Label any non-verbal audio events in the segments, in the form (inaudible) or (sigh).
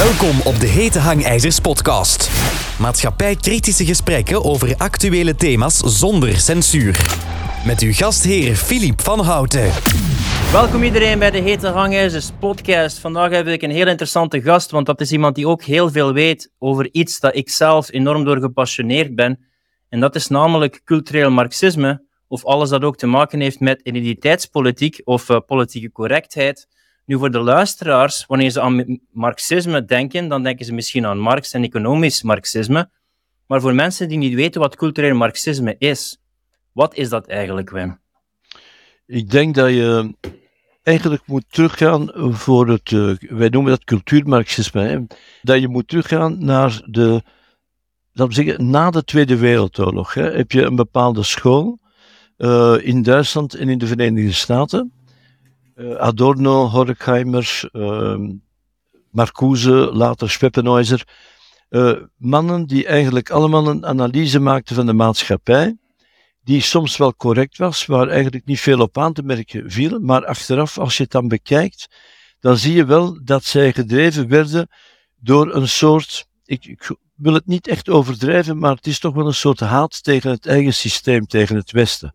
Welkom op de Hete Hangijzers podcast. Maatschappij-kritische gesprekken over actuele thema's zonder censuur. Met uw gastheer Filip van Houten. Welkom iedereen bij de Hete Hangijzers podcast. Vandaag heb ik een heel interessante gast, want dat is iemand die ook heel veel weet over iets dat ik zelf enorm door gepassioneerd ben. En dat is namelijk cultureel marxisme, of alles dat ook te maken heeft met identiteitspolitiek of uh, politieke correctheid. Nu, voor de luisteraars, wanneer ze aan marxisme denken, dan denken ze misschien aan Marx en economisch marxisme. Maar voor mensen die niet weten wat cultureel marxisme is, wat is dat eigenlijk, Wim? Ik denk dat je eigenlijk moet teruggaan voor het, uh, wij noemen dat cultuurmarxisme, dat je moet teruggaan naar de, we zeggen, na de Tweede Wereldoorlog. Hè, heb je een bepaalde school uh, in Duitsland en in de Verenigde Staten Adorno, Horkheimer, uh, Marcuse, later Schweppenhäuser. Uh, mannen die eigenlijk allemaal een analyse maakten van de maatschappij, die soms wel correct was, waar eigenlijk niet veel op aan te merken viel, maar achteraf, als je het dan bekijkt, dan zie je wel dat zij gedreven werden door een soort, ik wil het niet echt overdrijven, maar het is toch wel een soort haat tegen het eigen systeem, tegen het Westen.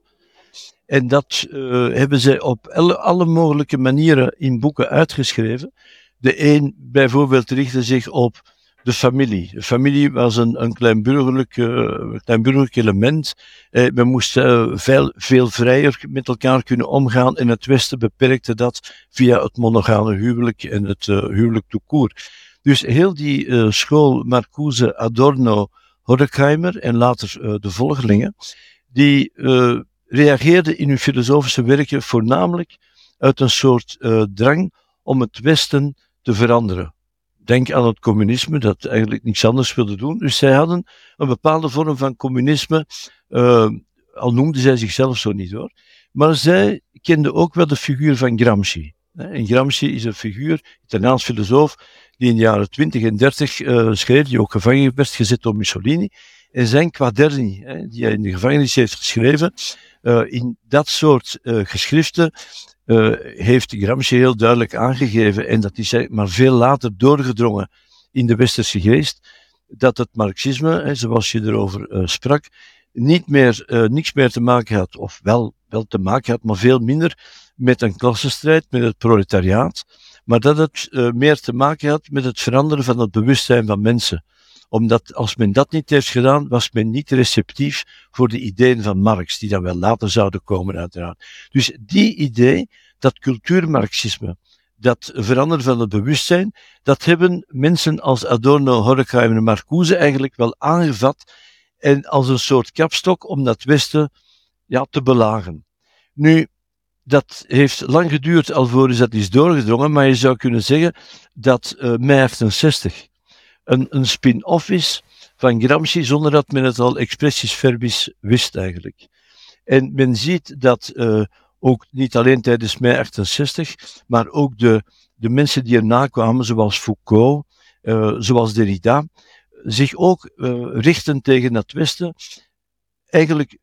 En dat uh, hebben zij op alle, mogelijke manieren in boeken uitgeschreven. De een bijvoorbeeld richtte zich op de familie. De familie was een, een kleinburgerlijk, uh, kleinburgerlijk element. Uh, we moesten veel, veel vrijer met elkaar kunnen omgaan. En het Westen beperkte dat via het monogame huwelijk en het huwelijk toekoer. Dus heel die school Marcuse, Adorno, Horkheimer en later de volgelingen, die reageerde in hun filosofische werken voornamelijk uit een soort uh, drang om het Westen te veranderen. Denk aan het communisme, dat eigenlijk niets anders wilde doen. Dus zij hadden een bepaalde vorm van communisme, uh, al noemden zij zichzelf zo niet hoor. Maar zij kenden ook wel de figuur van Gramsci. En Gramsci is een figuur, Italiaans filosoof, die in de jaren 20 en 30 uh, schreef, die ook gevangen werd gezet door Mussolini. En zijn quaderni, die hij in de gevangenis heeft geschreven, uh, in dat soort uh, geschriften uh, heeft Gramsci heel duidelijk aangegeven, en dat is maar veel later doorgedrongen in de westerse geest, dat het marxisme, hè, zoals je erover sprak, niet meer, niks meer te maken had, of wel, wel te maken had, maar veel minder met een klassenstrijd, met het proletariaat, maar dat het meer te maken had met het veranderen van het bewustzijn van mensen omdat als men dat niet heeft gedaan, was men niet receptief voor de ideeën van Marx, die dan wel later zouden komen, uiteraard. Dus die idee, dat cultuurmarxisme, dat veranderen van het bewustzijn, dat hebben mensen als Adorno, Horkheimer en Marcuse eigenlijk wel aangevat en als een soort kapstok om dat Westen ja, te belagen. Nu, dat heeft lang geduurd alvorens dat is doorgedrongen, maar je zou kunnen zeggen dat uh, mei 68 een, een spin-off is van Gramsci, zonder dat men het al expressis verbis wist eigenlijk. En men ziet dat uh, ook niet alleen tijdens mei 68, maar ook de, de mensen die erna kwamen, zoals Foucault, uh, zoals Derrida, zich ook uh, richten tegen het Westen, eigenlijk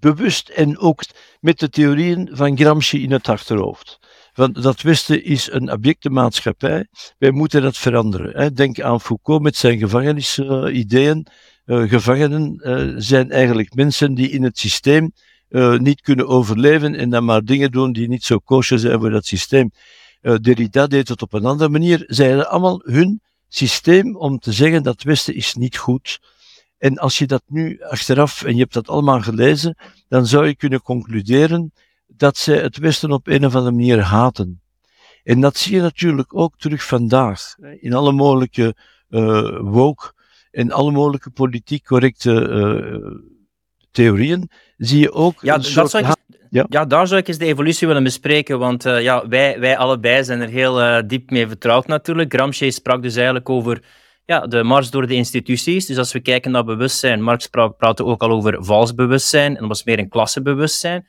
bewust en ook met de theorieën van Gramsci in het achterhoofd. Want dat Westen is een abjecte maatschappij. Wij moeten dat veranderen. Hè. Denk aan Foucault met zijn gevangenisideen. Uh, gevangenen uh, zijn eigenlijk mensen die in het systeem uh, niet kunnen overleven en dan maar dingen doen die niet zo kosher zijn voor dat systeem. Derrida deed het op een andere manier. Zij hadden allemaal hun systeem om te zeggen dat het Westen is niet goed. En als je dat nu achteraf, en je hebt dat allemaal gelezen, dan zou je kunnen concluderen dat zij het Westen op een of andere manier haten. En dat zie je natuurlijk ook terug vandaag, in alle mogelijke uh, woke en alle mogelijke politiek correcte uh, theorieën, zie je ook ja, dat zou ik, ja? ja? daar zou ik eens de evolutie willen bespreken, want uh, ja, wij, wij allebei zijn er heel diep mee vertrouwd natuurlijk. Gramsci sprak dus eigenlijk over ja, de mars door de instituties. Dus als we kijken naar bewustzijn, Marx praatte ook al over vals bewustzijn, en dat was meer een klassebewustzijn.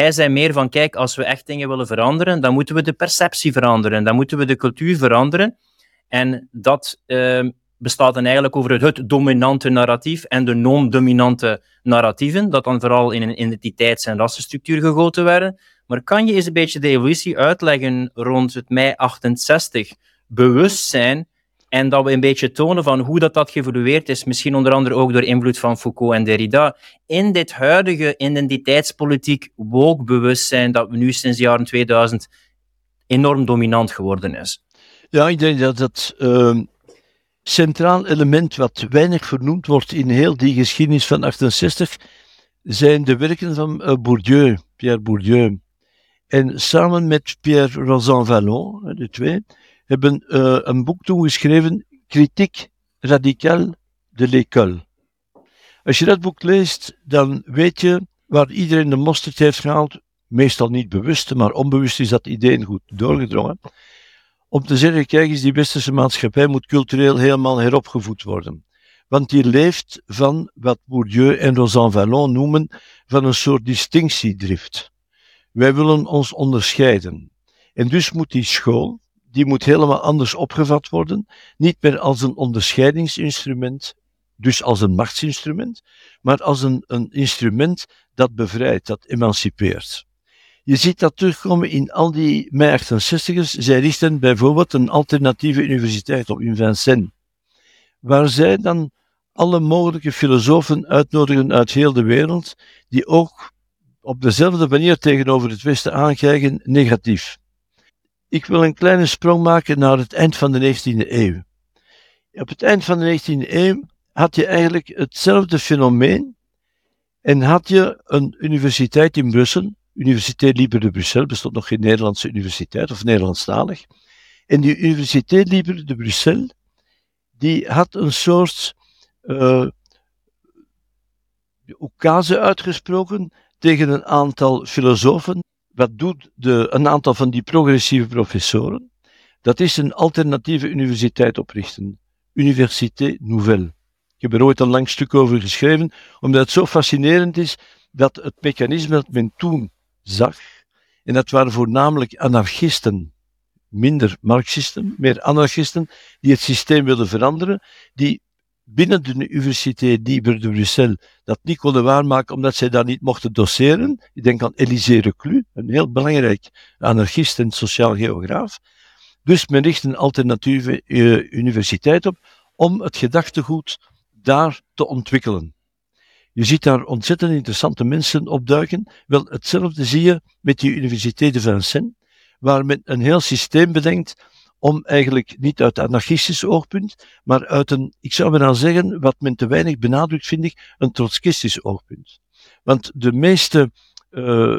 Hij zei meer van, kijk, als we echt dingen willen veranderen, dan moeten we de perceptie veranderen, dan moeten we de cultuur veranderen. En dat uh, bestaat dan eigenlijk over het, dominante narratief en de non-dominante narratieven, dat dan vooral in een identiteits- en rassenstructuur gegoten werden. Maar kan je eens een beetje de evolutie uitleggen rond het mei 68, bewust zijn en dat we een beetje tonen van hoe dat, dat geëvolueerd is, misschien onder andere ook door invloed van Foucault en Derrida, in dit huidige identiteitspolitiek woke bewustzijn dat we nu sinds de jaren 2000 enorm dominant geworden is. Ja, ik denk dat het uh, centraal element wat weinig vernoemd wordt in heel die geschiedenis van 68 zijn de werken van uh, Bourdieu, Pierre Bourdieu. En samen met Pierre Rosan Vallon, de twee, hebben uh, een boek toegeschreven, Kritiek radicaal de l'école. Als je dat boek leest, dan weet je waar iedereen de mosterd heeft gehaald, meestal niet bewust, maar onbewust is dat idee goed doorgedrongen, om te zeggen, kijk eens, die westerse maatschappij moet cultureel helemaal heropgevoed worden. Want die leeft van wat Bourdieu en Rosan Vallon noemen van een soort distinctiedrift. Wij willen ons onderscheiden. En dus moet die school, die moet helemaal anders opgevat worden. Niet meer als een onderscheidingsinstrument, dus als een machtsinstrument, maar als een, een instrument dat bevrijdt, dat emancipeert. Je ziet dat terugkomen in al die mei-68ers. Zij richten bijvoorbeeld een alternatieve universiteit op in Vincennes, waar zij dan alle mogelijke filosofen uitnodigen uit heel de wereld, die ook op dezelfde manier tegenover het Westen aankijken, negatief. Ik wil een kleine sprong maken naar het eind van de 19e eeuw. Op het eind van de 19e eeuw had je eigenlijk hetzelfde fenomeen en had je een universiteit in Brussel, Universiteit Libre de Bruxelles, bestond nog geen Nederlandse universiteit of Nederlandstalig. En die Universiteit Libre de Bruxelles, die had een soort uh, uitgesproken tegen een aantal filosofen. Wat doet de, een aantal van die progressieve professoren? Dat is een alternatieve universiteit oprichten. Université Nouvelle. Ik heb er ooit een lang stuk over geschreven, omdat het zo fascinerend is dat het mechanisme dat men toen zag, en dat waren voornamelijk anarchisten, minder Marxisten, meer anarchisten, die het systeem wilden veranderen, die binnen de Universiteit Libre de Bruxelles dat niet konden waarmaken omdat zij daar niet mochten doseren. Ik denk aan Élisée Reclus, een heel belangrijk anarchist en sociaal geograaf. Dus men richt een alternatieve uh, universiteit op om het gedachtegoed daar te ontwikkelen. Je ziet daar ontzettend interessante mensen opduiken. Wel, hetzelfde zie je met die Universiteit de Vincennes, waar men een heel systeem bedenkt om eigenlijk niet uit anarchistisch oogpunt, maar uit een, ik zou maar zeggen, wat men te weinig benadrukt, vind ik, een trotskistisch oogpunt. Want de meeste uh,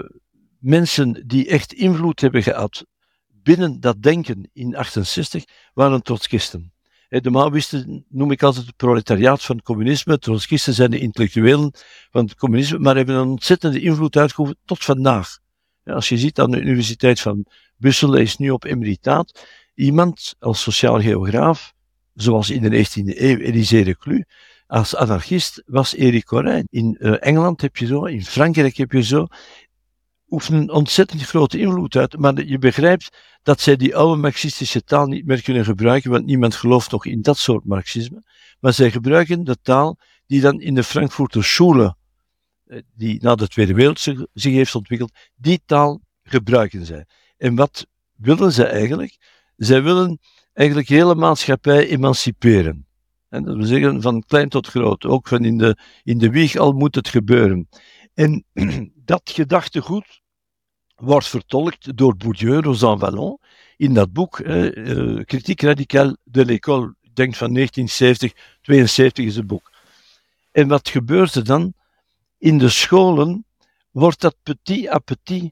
mensen die echt invloed hebben gehad binnen dat denken in 68 waren trotskisten. De Maoïsten noem ik altijd het proletariaat van het communisme. Trotskisten zijn de intellectuelen van het communisme, maar hebben een ontzettende invloed uitgeoefend tot vandaag. Als je ziet aan de Universiteit van Brussel, is nu op emeritaat, iemand als sociaal geograaf, zoals in de 19e eeuw Elisée Reclus, als anarchist was Erik Corijn. In uh, Engeland heb je zo, in Frankrijk heb je zo, oefenen ontzettend grote invloed uit. Maar je begrijpt dat zij die oude marxistische taal niet meer kunnen gebruiken, want niemand gelooft nog in dat soort marxisme. Maar zij gebruiken de taal die dan in de Frankfurter Schule, eh, die na de Tweede Wereldoorlog zich heeft ontwikkeld, die taal gebruiken zij. En wat willen zij eigenlijk? Zij willen eigenlijk hele maatschappij emanciperen. En dat wil zeggen van klein tot groot, ook van in de, in de wieg al moet het gebeuren. En (clears throat) dat gedachtegoed wordt vertolkt door Bourdieu, Rosan Vallon, in dat boek, eh, Kritiek radicaal de l'école, ik denk van 1970, 72 is het boek. En wat gebeurt er dan? In de scholen wordt dat petit à petit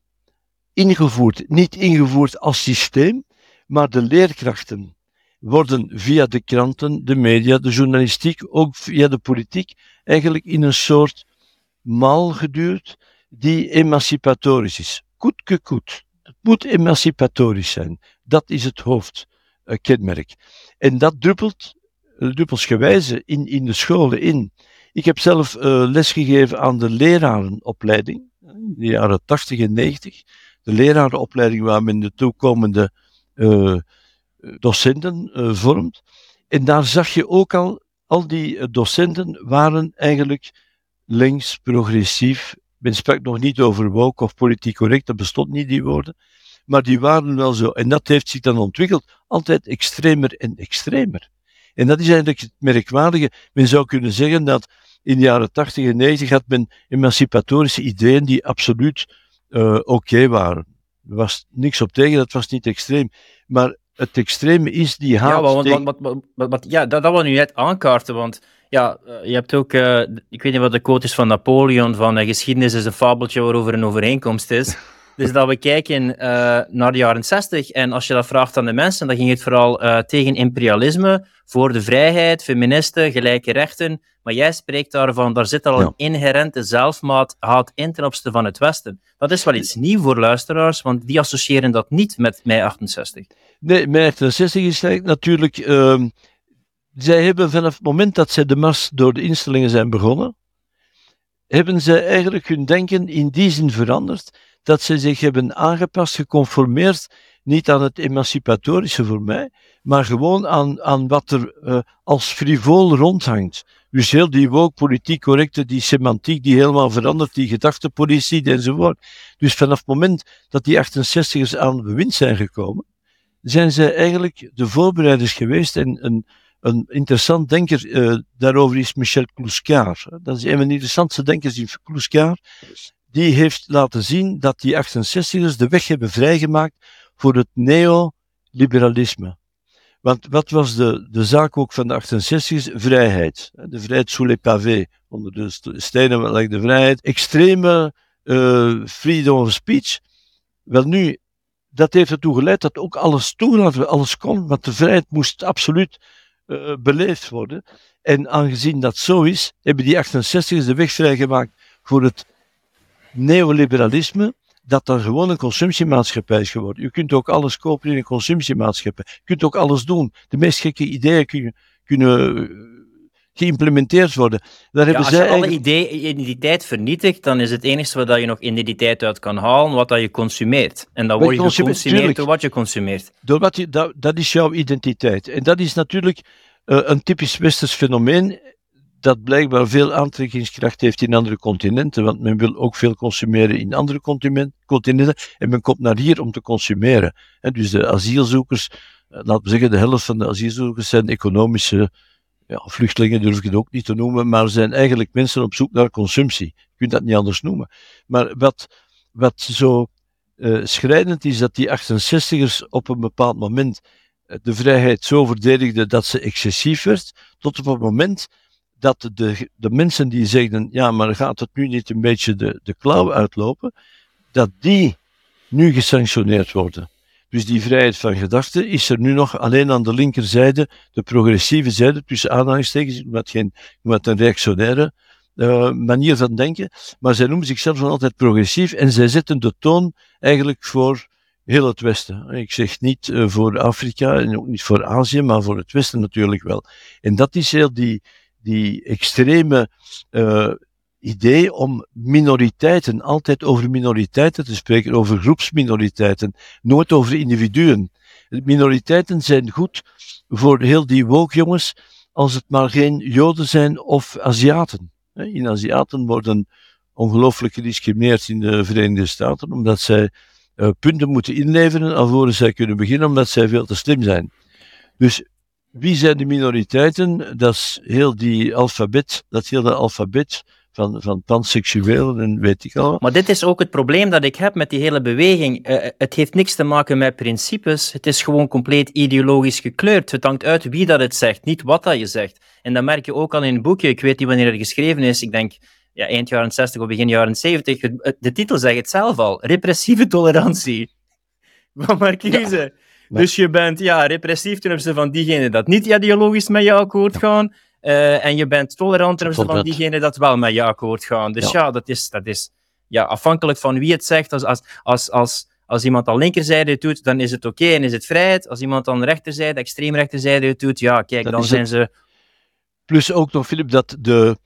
ingevoerd. Niet ingevoerd als systeem, maar de leerkrachten worden via de kranten, de media, de journalistiek, ook via de politiek, eigenlijk in een soort mal geduurd die emancipatorisch is. Koet koet. Het moet emancipatorisch zijn. Dat is het hoofdkenmerk. En dat druppelt druppelsgewijze in, in de scholen in. Ik heb zelf uh, lesgegeven aan de lerarenopleiding, in de jaren 80 en 90. De lerarenopleiding waar men de toekomende docenten uh, vormt. En daar zag je ook al, al die docenten waren eigenlijk links, progressief. Men sprak nog niet over woke of politiek correct, dat bestond niet, die woorden. maar die waren wel zo. En dat heeft zich dan ontwikkeld, altijd extremer en extremer. En dat is eigenlijk het merkwaardige. Men zou kunnen zeggen dat in de jaren 80 en 90 had men emancipatorische ideeën die absoluut oké waren. Er was niks op tegen, dat was niet extreem. Maar het extreme is die haat. Ja, want, want ja dat, dat wil nu net aankaarten, want ja, eh, je hebt ook, uh, ik weet niet wat de quote is van Napoleon, van uh, geschiedenis is een fabeltje waarover een overeenkomst is. (laughs) Dus dat we kijken uh, naar de jaren 60 en als je dat vraagt aan de mensen, dan ging het vooral uh, tegen imperialisme, voor de vrijheid, feministen, gelijke rechten. Maar jij spreekt daarvan, daar zit al een inherente zelfmaat haat in ten opzichte van het Westen. Dat is wel iets nieuw voor luisteraars, want die associëren dat niet met mei 68. Nee, mei 68 is natuurlijk... Uh, zij hebben vanaf het moment dat zij de mars door de instellingen zijn begonnen, hebben ze eigenlijk hun denken in die zin veranderd dat ze zich hebben aangepast, geconformeerd, niet aan het emancipatorische voor mij, maar gewoon aan, aan wat er uh, als frivol rondhangt. Dus heel die woke, politiek correcte, die semantiek die helemaal verandert, die gedachtepolitie enzovoort. Dus vanaf het moment dat die 68ers aan bewind zijn gekomen, zijn ze eigenlijk de voorbereiders geweest. En een, een interessant denker uh, daarover is Michel Clouscar. Dat is een van de interessantste denkers in Clouscar die heeft laten zien dat die 68ers de weg hebben vrijgemaakt voor het neoliberalisme. Want wat was de, de zaak ook van de 68ers? Vrijheid. De vrijheid sous les pavés. Onder de stenen ligt de vrijheid. Extreme uh, freedom of speech. Wel nu, dat heeft ertoe geleid dat ook alles toelaten, alles kon, want de vrijheid moest absoluut uh, beleefd worden. En aangezien dat zo is, hebben die 68ers de weg vrijgemaakt voor het neoliberalisme dat dan gewoon een consumptiemaatschappij is geworden. Je kunt ook alles kopen in een consumptiemaatschappij. Je kunt ook alles doen. De meest gekke ideeën kunnen, kunnen eh, geïmplementeerd worden. Daar ja, als je alle idee, identiteit vernietigt, dan is het enige wat je nog identiteit uit kan halen, wat dat je consumeert. En dan word je geconsumeerd door wat je consumeert. Door wat je, dat, dat is jouw identiteit. En dat is natuurlijk uh, een typisch westers fenomeen dat blijkbaar veel aantrekkingskracht heeft in andere continenten, want men wil ook veel consumeren in andere continenten en men komt naar hier om te consumeren. dus de asielzoekers, eh, laten we zeggen, de helft van de asielzoekers zijn economische ja, vluchtelingen, durf ik het ook niet te noemen, maar zijn eigenlijk mensen op zoek naar consumptie. Je kunt dat niet anders noemen. Maar wat, wat zo uh, schrijnend is, dat die 68ers op een bepaald moment eh, de vrijheid zo verdedigden dat ze excessief werd, tot op het moment dat de, de mensen die zeggen, ja, maar gaat het nu niet een beetje de, de klauw uitlopen, dat die nu gesanctioneerd worden. Dus die vrijheid van gedachten is er nu nog alleen aan de linkerzijde, de progressieve zijde, tussen aanhalingstekens, met, geen, met een reactionaire uh, manier van denken, maar zij noemen zichzelf altijd progressief en zij zetten de toon eigenlijk voor heel het Westen. Ik zeg niet uh, voor Afrika en ook niet voor Azië, maar voor het Westen natuurlijk wel. En dat is heel die, die extreme uh, idee om minoriteiten, altijd over minoriteiten te spreken, over groepsminoriteiten, nooit over individuen. Minoriteiten zijn goed voor heel die woke jongens, als het maar geen Joden zijn of Aziaten. In Aziaten worden ongelooflijk gediscrimineerd in de Verenigde Staten, omdat zij uh, punten moeten inleveren alvorens zij kunnen beginnen, omdat zij veel te slim zijn. Dus wie zijn de minoriteiten? Dat is heel die alfabet, dat hele alfabet van, van panseksuelen en weet ik al. Maar dit is ook het probleem dat ik heb met die hele beweging. Uh, het heeft niks te maken met principes, het is gewoon compleet ideologisch gekleurd. Het hangt uit wie dat het zegt, niet wat dat je zegt. En dat merk je ook al in een boekje, ik weet niet wanneer het geschreven is, ik denk ja, eind jaren 60 of begin jaren 70. De titel zegt het zelf al, repressieve tolerantie. (laughs) Wat merk je Dus je bent ja, repressief ten opzichte van diegenen dat niet ideologisch met je akkoord gaan. Uh, en je bent tolerant ten opzichte van diegenen dat wel met je akkoord gaan. Dus ja, dat, is, dat is ja, afhankelijk van wie het zegt. Als, als, als, als, als iemand aan linkerzijde het doet, dan is het oké en is het vrijheid. Als iemand aan rechterzijde, extreem rechterzijde het doet, ja, kijk, dan zijn ze... Plus ook nog, Filip, dat de,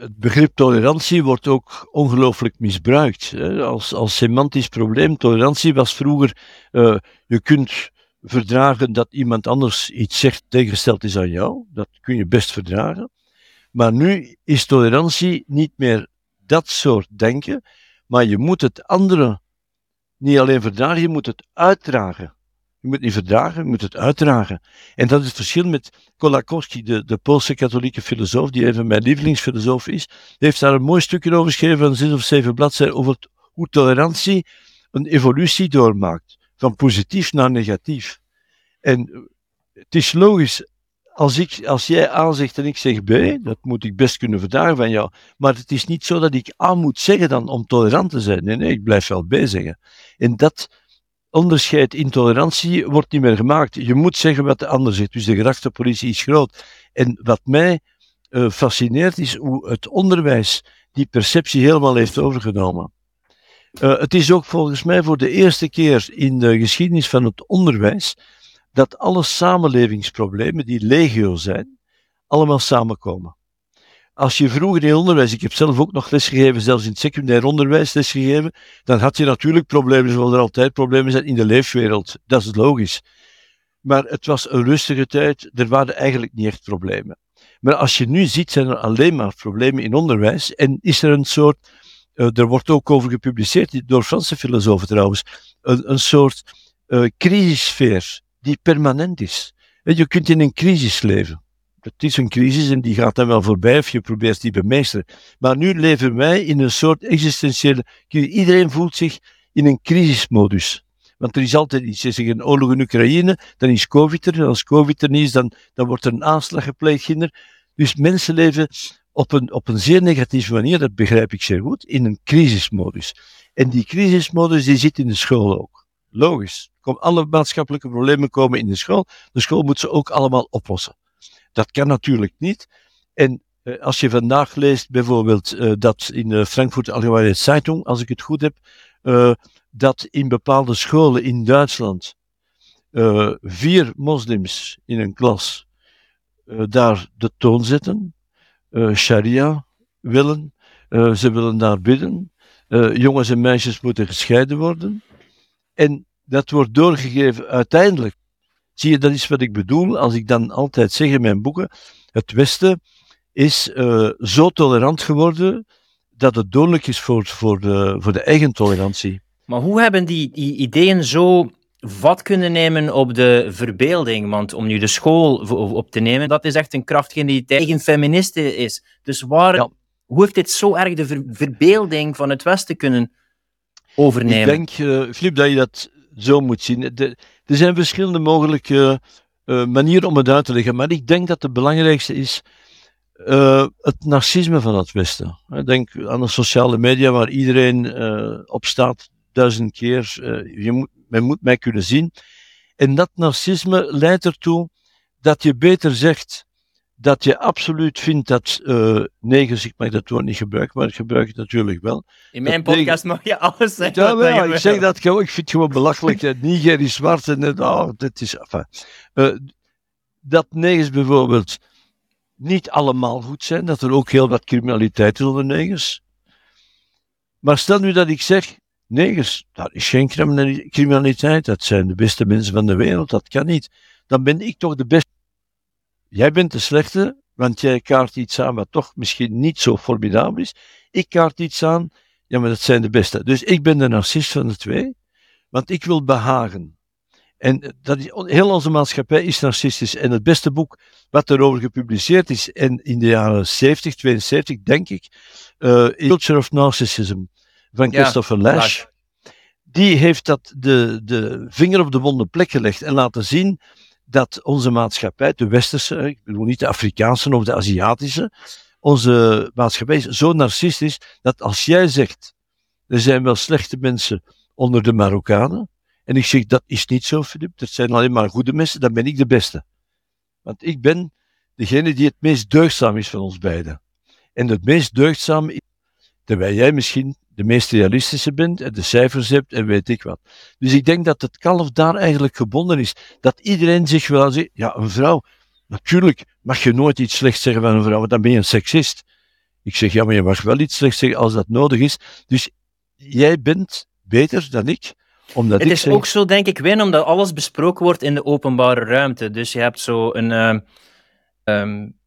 het begrip tolerantie wordt ook ongelooflijk misbruikt. Hè, als, als semantisch probleem. Tolerantie was vroeger, uh, je kunt verdragen dat iemand anders iets zegt tegengesteld is aan jou. Dat kun je best verdragen. Maar nu is tolerantie niet meer dat soort denken, maar je moet het andere niet alleen verdragen, je moet het uitdragen. Je moet niet verdragen, je moet het uitdragen. En dat is het verschil met Kolakowski, de, de Poolse katholieke filosoof, die even mijn lievelingsfilosoof is. Die heeft daar een mooi stukje over geschreven van zes of zeven bladzijden over hoe tolerantie een evolutie doormaakt. Van positief naar negatief. En het is logisch, als, ik, als jij A zegt en ik zeg B, dat moet ik best kunnen verdragen van jou. Maar het is niet zo dat ik A moet zeggen dan om tolerant te zijn. Nee, nee, ik blijf wel B zeggen. En dat onderscheid intolerantie wordt niet meer gemaakt. Je moet zeggen wat de ander zegt. Dus de gedachtepolitie is groot. En wat mij uh, fascineert is hoe het onderwijs die perceptie helemaal heeft overgenomen. Uh, het is ook volgens mij voor de eerste keer in de geschiedenis van het onderwijs dat alle samenlevingsproblemen die legio zijn, allemaal samenkomen. Als je vroeger in onderwijs, ik heb zelf ook nog lesgegeven, zelfs in het secundair onderwijs lesgegeven, dan had je natuurlijk problemen, zoals er altijd problemen zijn in de leefwereld. Dat is logisch. Maar het was een rustige tijd, er waren eigenlijk niet echt problemen. Maar als je nu ziet, zijn er alleen maar problemen in onderwijs en is er een soort, uh, er wordt ook over gepubliceerd, door Franse filosofen trouwens, een, een soort uh, crisissfeer die permanent is. Je kunt in een crisis leven. Het is een crisis en die gaat dan wel voorbij of je probeert die bemeesteren. Maar nu leven wij in een soort existentiële. Iedereen voelt zich in een crisismodus. Want er is altijd iets. Ze zeggen oorlog in Oekraïne, dan is COVID er. En als COVID er niet is, dan, dan wordt er een aanslag gepleegd. Kinder. Dus mensen leven op een, op een zeer negatieve manier, dat begrijp ik zeer goed, in een crisismodus. En die crisismodus die zit in de school ook. Logisch. Alle maatschappelijke problemen komen in de school. De school moet ze ook allemaal oplossen. Dat kan natuurlijk niet. En eh, als je vandaag leest bijvoorbeeld uh, dat in de Frankfurt Allgemeine Zeitung, als ik het goed heb, dat in bepaalde scholen in Duitsland vier moslims in een klas daar de toon zetten, sharia willen, ze willen daar bidden, jongens en meisjes moeten gescheiden worden. En dat wordt doorgegeven uiteindelijk. Zie je, dat is wat ik bedoel als ik dan altijd zeg in mijn boeken: het Westen is uh, zo tolerant geworden dat het dodelijk is voor, voor, de, voor de eigen tolerantie. Maar hoe hebben die, die ideeën zo vat kunnen nemen op de verbeelding? Want om nu de school op te nemen, dat is echt een kracht die tegen feministen is. Dus waar, ja. hoe heeft dit zo erg de ver verbeelding van het Westen kunnen overnemen? Ik denk, uh, Filip, dat je dat zo moet zien. De, er zijn verschillende mogelijke uh, manieren om het uit te leggen, maar ik denk dat de belangrijkste is uh, het narcisme van het Westen. Denk aan de sociale media waar iedereen uh, op staat duizend keer. je moet, men moet mij kunnen zien. En dat narcisme leidt ertoe dat je beter zegt dat je absoluut vindt dat uh, negers, ik mag dat woord niet gebruiken, maar ik gebruik het natuurlijk wel. In mijn podcast mag je alles zeggen. Ja, wel, ik zeg dat gewoon, ik vind het gewoon belachelijk. Niger is zwart en het, oh, dit is, enfin, uh, dat negers bijvoorbeeld niet allemaal goed zijn, dat er ook heel wat criminaliteit is onder negers. Maar stel nu dat ik zeg, negers, dat is geen criminaliteit, dat zijn de beste mensen van de wereld, dat kan niet. Dan ben ik toch de beste Jij bent de slechte, want jij kaart iets aan wat toch misschien niet zo formidabel is. Ik kaart iets aan, ja, maar dat zijn de beste. Dus ik ben de narcist van de twee, want ik wil behagen. En dat is, heel onze maatschappij is narcistisch. En het beste boek wat erover gepubliceerd is, en in de jaren 70, 72, denk ik, uh, Culture of Narcissism van Christopher Lash. Die heeft dat de, de vinger op de wonde plek gelegd en laten zien dat onze maatschappij, de westerse, ik bedoel niet de Afrikaanse of de Aziatische, onze maatschappij is zo narcistisch dat als jij zegt, er zijn wel slechte mensen onder de Marokkanen, en ik zeg, dat is niet zo, Filip, dat zijn alleen maar goede mensen, dan ben ik de beste. Want ik ben degene die het meest deugdzaam is van ons beiden. En het meest deugdzaam terwijl jij misschien de meest realistische bent en de cijfers hebt en weet ik wat. Dus ik denk dat het kalf daar eigenlijk gebonden is. Dat iedereen zich wel zegt, ja, een vrouw, natuurlijk mag je nooit iets slechts zeggen van een vrouw, want dan ben je een seksist. Ik zeg, ja, maar je mag wel iets slechts zeggen als dat nodig is. Dus jij bent beter dan ik. Omdat het is ook zo, denk ik, Win, omdat alles besproken wordt in de openbare ruimte. Dus je hebt zo een... Uh, um,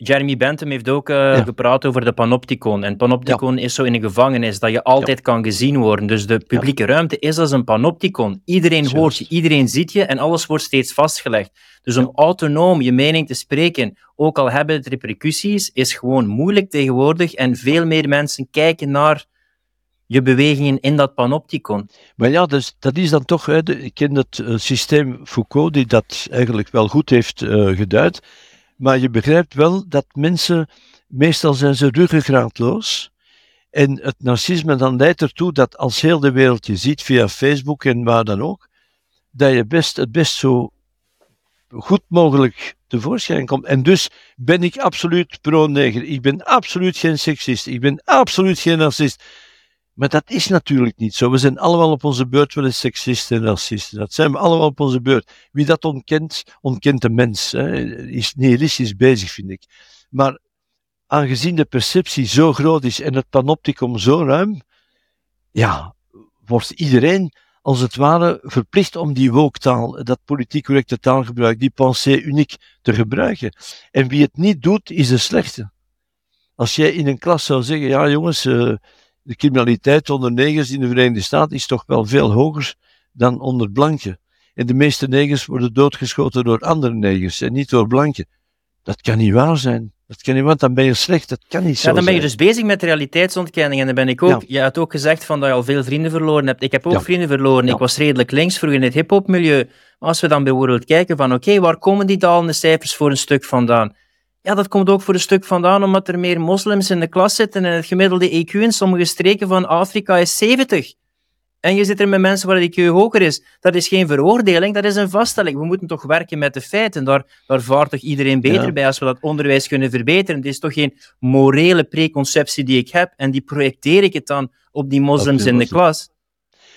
Jeremy Bentham heeft ook uh, gepraat over de panopticon. En panopticon is zo in een gevangenis, dat je altijd kan gezien worden. Dus de publieke ruimte is als een panopticon. Iedereen hoort je, iedereen ziet je en alles wordt steeds vastgelegd. Dus om autonoom je mening te spreken, ook al hebben het repercussies, is gewoon moeilijk tegenwoordig. En veel meer mensen kijken naar je bewegingen in dat panopticon. Maar ja, dus, dat is dan toch, hè, ik ken het uh, systeem Foucault, die dat eigenlijk wel goed heeft uh, geduid. Maar je begrijpt wel dat mensen, meestal zijn ze ruggengraatloos. En het narcisme dan leidt ertoe dat als heel de wereld je ziet via Facebook en waar dan ook, dat je best, het best zo goed mogelijk tevoorschijn komt. En dus ben ik absoluut pro-neger. Ik ben absoluut geen seksist. Ik ben absoluut geen narcist. Maar dat is natuurlijk niet zo. We zijn allemaal op onze beurt wel eens seksisten en racisten. Dat zijn we allemaal op onze beurt. Wie dat ontkent, ontkent de mens. Hè. Is nihilistisch bezig, vind ik. Maar aangezien de perceptie zo groot is en het panopticum zo ruim, ja, wordt iedereen als het ware verplicht om die wooktaal, dat politiek correcte taalgebruik, die pensée uniek te gebruiken. En wie het niet doet, is de slechte. Als jij in een klas zou zeggen, ja jongens, uh, de criminaliteit onder negers in de Verenigde Staten is toch wel veel hoger dan onder blanken. En de meeste negers worden doodgeschoten door andere negers en niet door blanken. Dat kan niet waar zijn. Dat kan niet, want dan ben je slecht. Dat kan niet zo Ja, dan ben je dus bezig met realiteitsontkenning. En dan ben ik ook... Je had ook gezegd van dat je al veel vrienden verloren hebt. Ik heb ook vrienden verloren. Ik was redelijk links vroeger in het hip-hop-milieu. Maar als we dan bijvoorbeeld kijken van, oké, waar komen die dalende cijfers voor een stuk vandaan? Ja, dat komt ook voor een stuk vandaan omdat er meer moslims in de klas zitten en het gemiddelde IQ in sommige streken van Afrika is 70. En je zit er met mensen waar de IQ hoger is. Dat is geen veroordeling, dat is een vaststelling. We moeten toch werken met de feiten. Daar, daar vaart toch iedereen beter bij als we dat onderwijs kunnen verbeteren. Het is toch geen morele preconceptie die ik heb en die projecteer ik het dan op die moslims in de klas.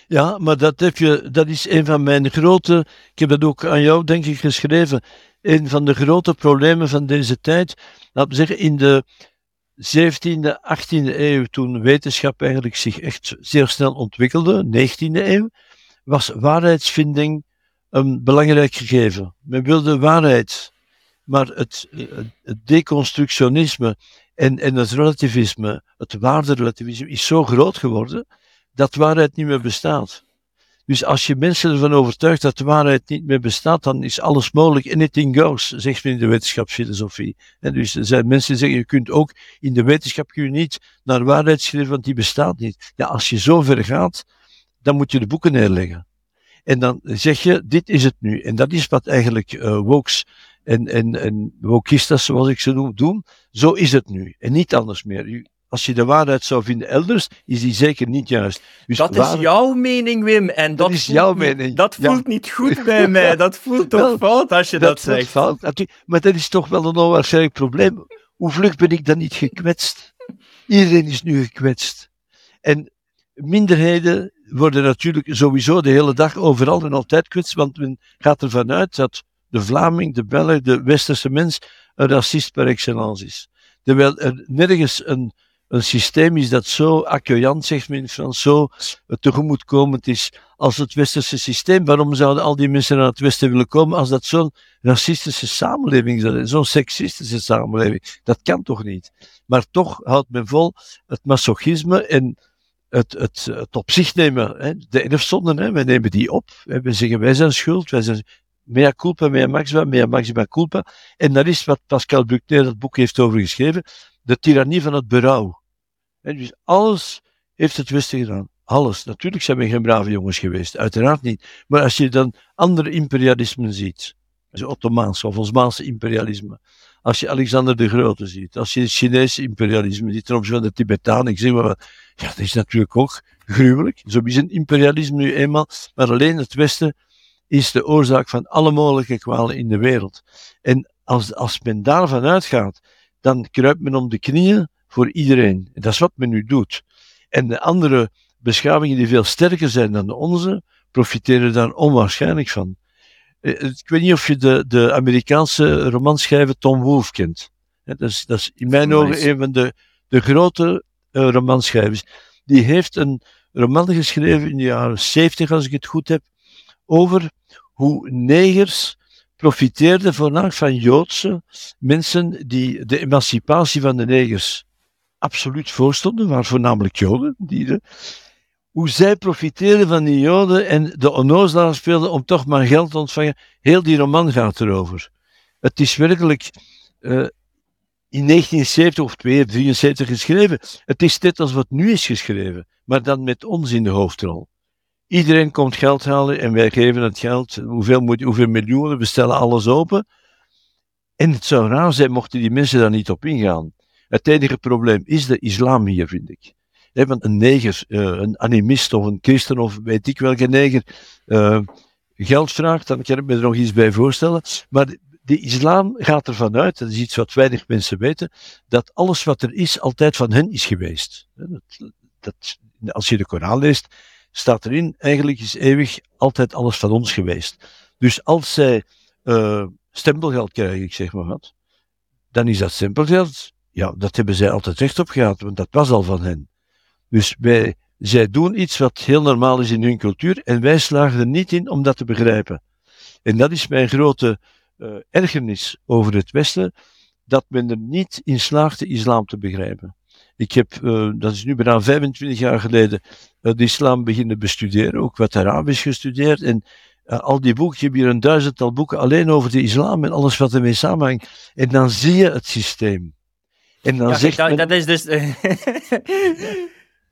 Ja, maar dat, heb je, dat is een van mijn grote. Ik heb dat ook aan jou, denk ik, geschreven een van de grote problemen van deze tijd, laten we zeggen in de 17e, 18e eeuw, toen wetenschap eigenlijk zich echt zeer snel ontwikkelde, 19e eeuw, was waarheidsvinding een belangrijk gegeven. Men wilde waarheid, maar het, het deconstructionisme en, en het relativisme, het waarderelativisme, is zo groot geworden dat waarheid niet meer bestaat. Dus als je mensen ervan overtuigt dat de waarheid niet meer bestaat, dan is alles mogelijk. Anything goes, zegt men in de wetenschapsfilosofie. En dus er zijn mensen die zeggen, je kunt ook in de wetenschap je niet naar waarheid schrijven, want die bestaat niet. Ja, als je zo ver gaat, dan moet je de boeken neerleggen. En dan zeg je, dit is het nu. En dat is wat eigenlijk uh, wokes en, en, en wokistas, zoals ik ze noem, doen. Zo is het nu. En niet anders meer als je de waarheid zou vinden elders, is die zeker niet juist. Dus dat is jouw mening, Wim. En dat, is jouw mening. Dat voelt niet goed (laughs) bij mij. Dat voelt toch fout als je dat, dat zegt. Fout. Maar dat is toch wel een onwaarschijnlijk probleem. Hoe vlug ben ik dan niet gekwetst? Iedereen is nu gekwetst. En minderheden worden natuurlijk sowieso de hele dag overal en altijd kwetst, want men gaat ervan uit dat de Vlaming, de Belg, de westerse mens een racist per excellence is. Terwijl er nergens een een systeem is dat zo accueillant, zegt men in Frans, zo tegemoetkomend is als het westerse systeem. Waarom zouden al die mensen naar het westen willen komen als dat zo'n racistische samenleving is, zo'n seksistische samenleving? Dat kan toch niet? Maar toch houdt men vol het masochisme en het, het, het op zich nemen, hè, de erfzonden, hè, wij nemen die op. We zeggen wij zijn schuld, wij zijn mea culpa, mea maxima, mea maxima culpa. En dat is wat Pascal Bruckner dat boek heeft over geschreven, de tirannie van het berouw. Dus alles heeft het Westen gedaan. Alles. Natuurlijk zijn we geen brave jongens geweest, uiteraard niet. Maar als je dan andere imperialismen ziet, het Ottomaanse of Osmaanse imperialisme, als je Alexander de Grote ziet, als je het Chinese imperialisme ten opzichte van de Tibetanen, ik zeg maar, ja, dat is natuurlijk ook gruwelijk. Zo is een imperialisme nu eenmaal, maar alleen het Westen is de oorzaak van alle mogelijke kwalen in de wereld. En als, als men daarvan uitgaat, dan kruipt men om de knieën voor iedereen. Dat is wat men nu doet. En de andere beschavingen die veel sterker zijn dan de onze, profiteren daar onwaarschijnlijk van. Eh, ik weet niet of je de, de Amerikaanse romanschrijver Tom Wolfe kent. Dat is, dat is in mijn ogen een van de, de grote uh, romanschrijvers. Die heeft een roman geschreven in de jaren 70, als ik het goed heb, over hoe negers profiteerde voornamelijk van Joodse mensen die de emancipatie van de negers absoluut voorstonden, waren voornamelijk Joden. Die hoe zij profiteerden van die Joden en de onnozelaar speelden om toch maar geld te ontvangen. Heel die roman gaat erover. Het is werkelijk uh, in 1970 of 1973 geschreven. Het is net als wat nu is geschreven, maar dan met ons in de hoofdrol. Iedereen komt geld halen en wij geven het geld. Hoeveel, moet, hoeveel miljoenen, we stellen alles open. En het zou raar zijn mochten die mensen daar niet op ingaan. Het enige probleem is de islam hier, vind ik. want een neger, eh, een animist of een christen of weet ik welke neger uh, geld vraagt, dan kan ik me er nog iets bij voorstellen. Maar de islam gaat ervan uit, dat is iets wat weinig mensen weten, dat alles wat er is altijd van hen is geweest. Dat, dat, als je de Koran leest, staat erin, eigenlijk is eeuwig altijd alles van ons geweest. Dus als zij uh, stempelgeld krijgen, zeg maar wat, dan is dat stempelgeld, ja, dat hebben zij altijd recht op gehad, want dat was al van hen. Dus wij, zij doen iets wat heel normaal is in hun cultuur en wij slagen er niet in om dat te begrijpen. En dat is mijn grote uh, ergernis over het Westen, dat men er niet in slaagt de islam te begrijpen. Ik heb, uh, dat is nu bijna 25 jaar geleden, uh, de islam beginnen bestuderen, ook wat Arabisch gestudeerd. En al die boeken, je hebt hier een duizendtal boeken alleen over de islam en alles wat ermee samenhangt. En dan zie je het systeem. En dan ja, zegt dat, men... dat is dus... (laughs)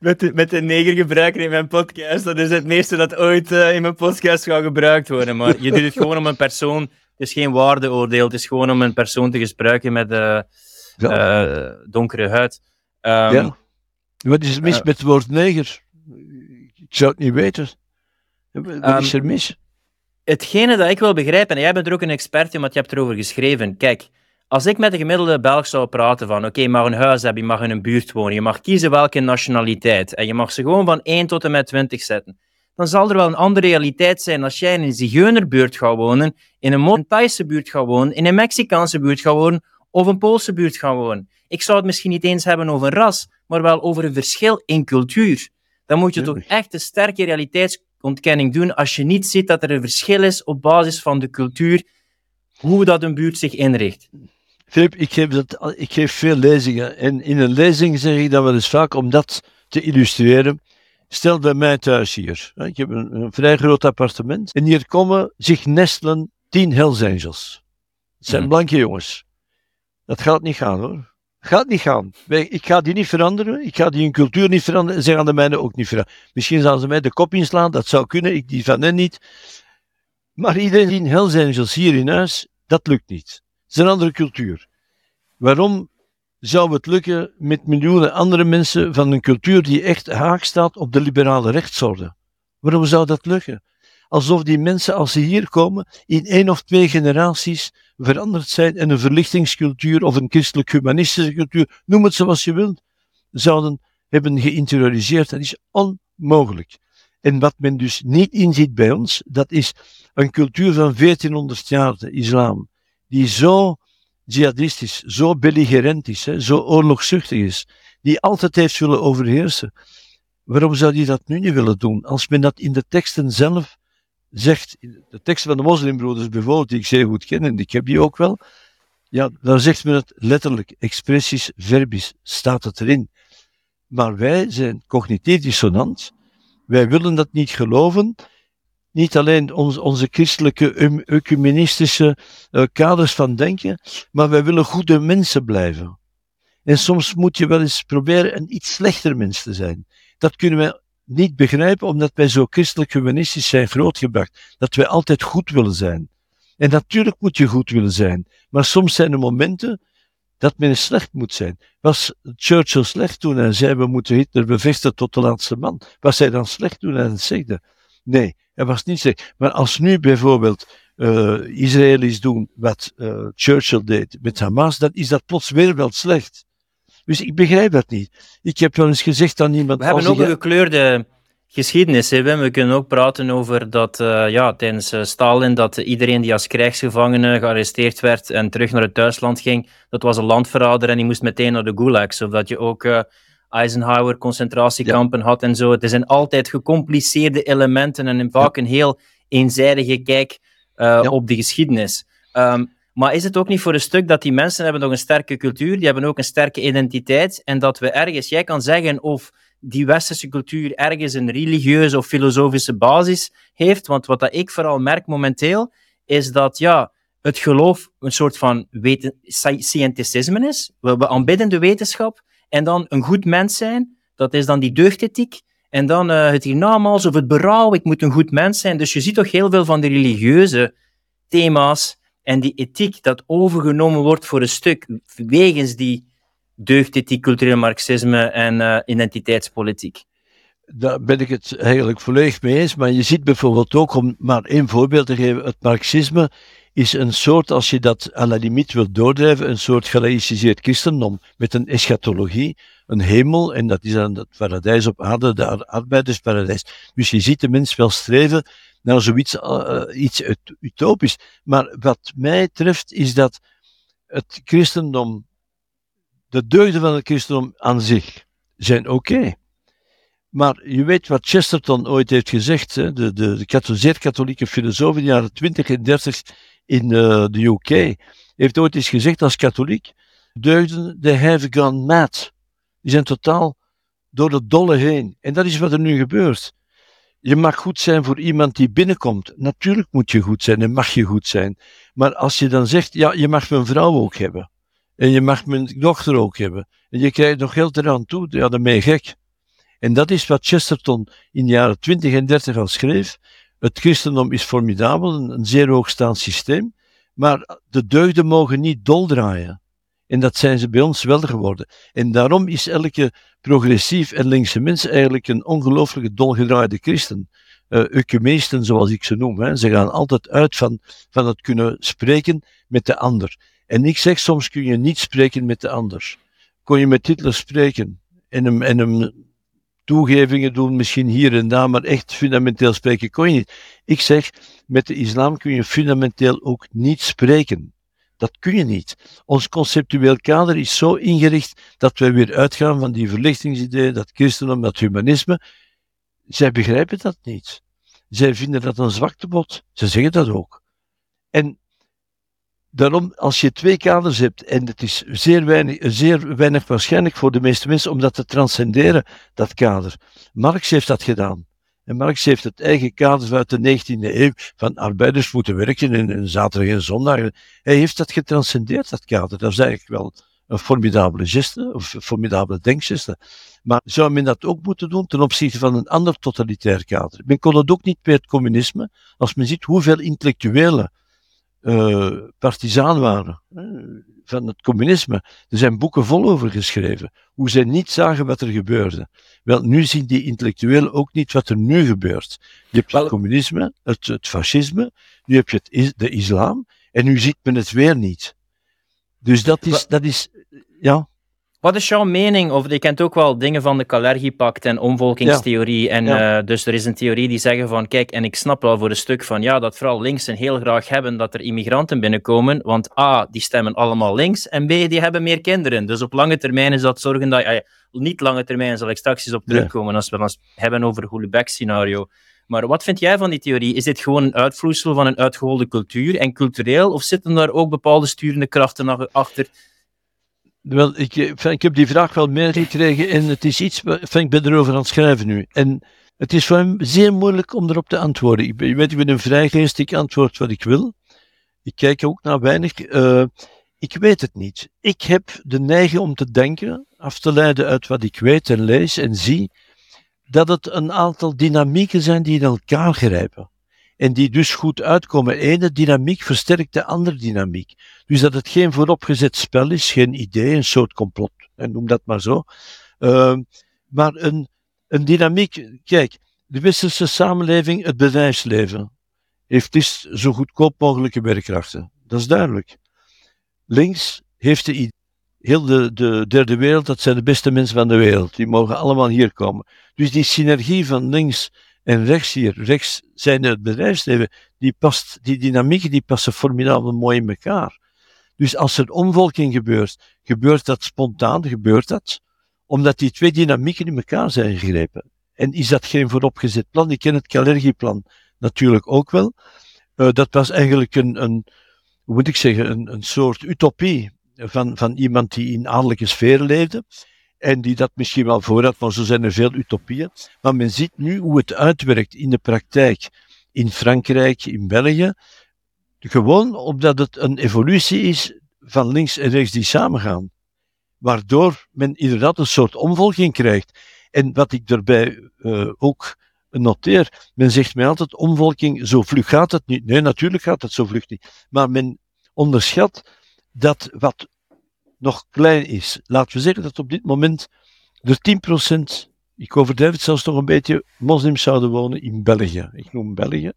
met, de, met de negergebruiker in mijn podcast, dat is het meeste dat ooit in mijn podcast gaat gebruikt worden. Maar je doet het gewoon om een persoon... Het is geen waardeoordeel, het is gewoon om een persoon te gebruiken met ja. donkere huid. Um, ja. Wat is er mis met het woord neger? Ik zou het niet weten. Wat is er mis? Hetgene dat ik wil begrijpen, en jij bent er ook een expert in, want je hebt erover geschreven. Kijk, als ik met een gemiddelde Belg zou praten van, oké, je mag een huis hebben, je mag in een buurt wonen, je mag kiezen welke nationaliteit, en je mag ze gewoon van 1 tot en met 20 zetten, dan zal er wel een andere realiteit zijn als jij in een Zigeunerbuurt gaat wonen, in een Thaise buurt gaat wonen, in een Mexicaanse buurt gaat wonen, of een Poolse buurt gaan wonen. Ik zou het misschien niet eens hebben over ras, maar wel over een verschil in cultuur. Dan moet je toch echt een sterke realiteitsontkenning doen als je niet ziet dat er een verschil is op basis van de cultuur, hoe dat een buurt zich inricht. Filip, ik geef, dat, ik geef veel lezingen en in een lezing zeg ik dat wel eens vaak om dat te illustreren. Stel bij mij thuis hier. Ik heb een, een vrij groot appartement en hier komen zich nestelen tien Hells Angels. Het zijn mhm. blanke jongens. Dat gaat niet gaan hoor. Gaat niet gaan. Ik ga die niet veranderen. Ik ga die hun cultuur niet veranderen. Ze gaan de mijne ook niet veranderen. Misschien gaan ze mij de kop inslaan. Dat zou kunnen. Ik die van hen niet. Maar iedereen die Hells Angels hier in huis, dat lukt niet. Het is een andere cultuur. Waarom zou het lukken met miljoenen andere mensen van een cultuur die echt haak staat op de liberale rechtsorde? Waarom zou dat lukken? Alsof die mensen, als ze hier komen, in één of twee generaties veranderd zijn en een verlichtingscultuur of een christelijk-humanistische cultuur, noem het zoals je wilt, zouden hebben geïnterioriseerd. Dat is onmogelijk. En wat men dus niet inziet bij ons, dat is een cultuur van 1400 jaar, de islam, die zo jihadistisch, zo belligerent is, zo oorlogzuchtig is, die altijd heeft willen overheersen. Waarom zou die dat nu niet willen doen? Als men dat in de teksten zelf zegt, de tekst van de moslimbroeders bijvoorbeeld, die ik zeer goed ken, en ik heb die ook wel, ja, dan zegt men het letterlijk, expressies verbis, staat het erin. Maar wij zijn cognitief dissonant, wij willen dat niet geloven, niet alleen onze, onze christelijke ecumenistische uh, kaders van denken, maar wij willen goede mensen blijven. En soms moet je wel eens proberen een iets slechter mens te zijn. Dat kunnen wij niet begrijpen omdat wij zo christelijk humanistisch zijn grootgebracht. Dat wij altijd goed willen zijn. En natuurlijk moet je goed willen zijn. Maar soms zijn er momenten dat men slecht moet zijn. Was Churchill slecht toen hij zei we moeten Hitler bevechten tot de laatste man? Was hij dan slecht toen hij het zegde? Nee, hij was niet slecht. Maar als nu bijvoorbeeld uh, Israëli's doen wat uh, Churchill deed met Hamas, dan is dat plots weer wel slecht. Dus ik begrijp dat niet. Ik heb wel eens gezegd aan iemand... We hebben ook een gekleurde geschiedenis. Hè, We kunnen ook praten over dat uh, ja, tijdens Stalin dat iedereen die als krijgsgevangene gearresteerd werd en terug naar het thuisland ging, dat was een landverrader en die moest meteen naar de gulags. Of dat je ook Eisenhower concentratiekampen had en zo. Het zijn altijd gecompliceerde elementen en vaak een heel eenzijdige kijk ja. op de geschiedenis. Ehm, maar is het ook niet voor een stuk dat die mensen hebben nog een sterke cultuur, die hebben ook een sterke identiteit, en dat we ergens, jij kan zeggen of die westerse cultuur ergens een religieuze of filosofische basis heeft, want wat dat ik vooral merk momenteel, is dat ja, het geloof een soort van weten, scienticisme is. We, we aanbidden de wetenschap, en dan een goed mens zijn, dat is dan die deugdethiek. En dan uh, het hiernamaals of het berouw, ik moet een goed mens zijn. Dus je ziet toch heel veel van de religieuze thema's en die ethiek dat overgenomen wordt voor een stuk wegens die deugdethiek, cultureel marxisme en uh, identiteitspolitiek. Daar ben ik het eigenlijk volledig mee eens, maar je ziet bijvoorbeeld ook, om maar één voorbeeld te geven, het marxisme is een soort, als je dat à la limiet wilt doordrijven, een soort gelaïciseerd christendom met een eschatologie, een hemel, en dat is dan het paradijs op aarde, de arbeidersparadijs. Dus je ziet de mens wel streven naar zoiets uh, iets utopisch. Maar wat mij treft is dat het christendom, de deugden van het christendom aan zich zijn oké. Maar je weet wat Chesterton ooit heeft gezegd, hè? de, de, de zeer katholieke filosoof in de jaren 20 en 30 in uh, de UK, heeft ooit eens gezegd als katholiek, deugden, they have gone mad. Die zijn totaal door de dolle heen. En dat is wat er nu gebeurt. Je mag goed zijn voor iemand die binnenkomt. Natuurlijk moet je goed zijn en mag je goed zijn. Maar als je dan zegt, ja, je mag mijn vrouw ook hebben. En je mag mijn dochter ook hebben. En je krijgt nog geld eraan toe, ja, dan ben je gek. En dat is wat Chesterton in de jaren 20 en 30 al schreef. Het christendom is formidabel, een, zeer hoogstaand systeem, maar de deugden mogen niet doldraaien. En dat zijn ze bij ons wel geworden. En daarom is elke progressief en linkse mens eigenlijk een ongelooflijke dolgedraaide christen. Uh, zoals ik ze noem. Hè. Ze gaan altijd uit van, van het kunnen spreken met de ander. En ik zeg, soms kun je niet spreken met de ander. Kon je met Hitler spreken en hem, en hem toegevingen doen, misschien hier en daar, maar echt fundamenteel spreken kon je niet. Ik zeg, met de islam kun je fundamenteel ook niet spreken. Dat kun je niet. Ons conceptueel kader is zo ingericht dat wij weer uitgaan van die verlichtingsidee, dat christendom, dat humanisme. Zij begrijpen dat niet. Zij vinden dat een zwaktebod. Ze zeggen dat ook. En Daarom, als je twee kaders hebt, en het is zeer weinig, zeer weinig waarschijnlijk voor de meeste mensen om dat te transcenderen, dat kader. Marx heeft dat gedaan. En Marx heeft het eigen kader uit de 19e eeuw van arbeiders moeten werken in, zaterdag en zondag. Hij heeft dat getranscendeerd, dat kader. Dat is eigenlijk wel een formidabele geste, of een formidabele denkgeste. Maar zou men dat ook moeten doen ten opzichte van een ander totalitair kader? Men kon het ook niet bij het communisme, als men ziet hoeveel intellectuelen uh, partizaan waren van het communisme. Er zijn boeken vol over geschreven, hoe zij niet zagen wat er gebeurde. Wel, nu zien die intellectuelen ook niet wat er nu gebeurt. Je hebt het communisme, het, het fascisme, nu heb je het, de islam, en nu ziet men het weer niet. Dus dat is, dat is ja. Wat is jouw mening over, je kent ook wel dingen van de Kalergi-pact en omvolkingstheorie. En uh, dus er is een theorie die zeggen van, kijk, en ik snap wel voor een stuk van, ja, dat vooral linksen heel graag hebben dat er immigranten binnenkomen, want A, die stemmen allemaal links, en B, die hebben meer kinderen. Dus op lange termijn is dat zorgen dat, uh, niet lange termijn zal ik straks eens op terugkomen als we het hebben over het Hullebeck-scenario. Maar wat vind jij van die theorie? Is dit gewoon een uitvloeisel van een uitgeholde cultuur en cultureel, of zitten daar ook bepaalde sturende krachten achter wel, ik, eh, ik heb die vraag wel meegekregen en het is iets, ik ben erover aan het schrijven nu. En het is voor hem zeer moeilijk om erop te antwoorden. Ik je weet, ik ben een vrijgeest, ik antwoord wat ik wil. Ik kijk ook naar weinig. Uh, ik weet het niet. Ik heb de neiging om te denken, af te leiden uit wat ik weet en lees en zie, dat het een aantal dynamieken zijn die in elkaar grijpen en die dus goed uitkomen. Ene dynamiek versterkt de andere dynamiek. Dus dat het geen vooropgezet spel is, geen idee, een soort complot, noem dat maar zo. Uh, maar een, een dynamiek, kijk, de westerse samenleving, het bedrijfsleven, heeft dus zo goedkoop mogelijke werkkrachten. Dat is duidelijk. Links heeft de heel de, de derde wereld, dat zijn de beste mensen van de wereld. Die mogen allemaal hier komen. Dus die synergie van links en rechts hier, rechts zijn het bedrijfsleven, die, past, die dynamieken die passen formidabel mooi in elkaar. Dus als er omvolking gebeurt, gebeurt dat spontaan, gebeurt dat, omdat die twee dynamieken in elkaar zijn gegrepen. En is dat geen vooropgezet plan? Ik ken het Kalergi-plan natuurlijk ook wel. Uh, dat was eigenlijk een, een, hoe moet ik zeggen, een, een soort utopie van, van iemand die in adellijke sfeer leefde. En die dat misschien wel voor had, maar zo zijn er veel utopieën. Maar men ziet nu hoe het uitwerkt in de praktijk in Frankrijk, in België. Gewoon omdat het een evolutie is van links en rechts die samengaan. Waardoor men inderdaad een soort omvolging krijgt. En wat ik daarbij uh, ook noteer, men zegt mij altijd omvolking, zo vlug gaat het niet. Nee, natuurlijk gaat het zo vlug niet. Maar men onderschat dat wat nog klein is. Laten we zeggen dat op dit moment er 10%, ik overdrijf het zelfs nog een beetje, moslims zouden wonen in België. Ik noem België.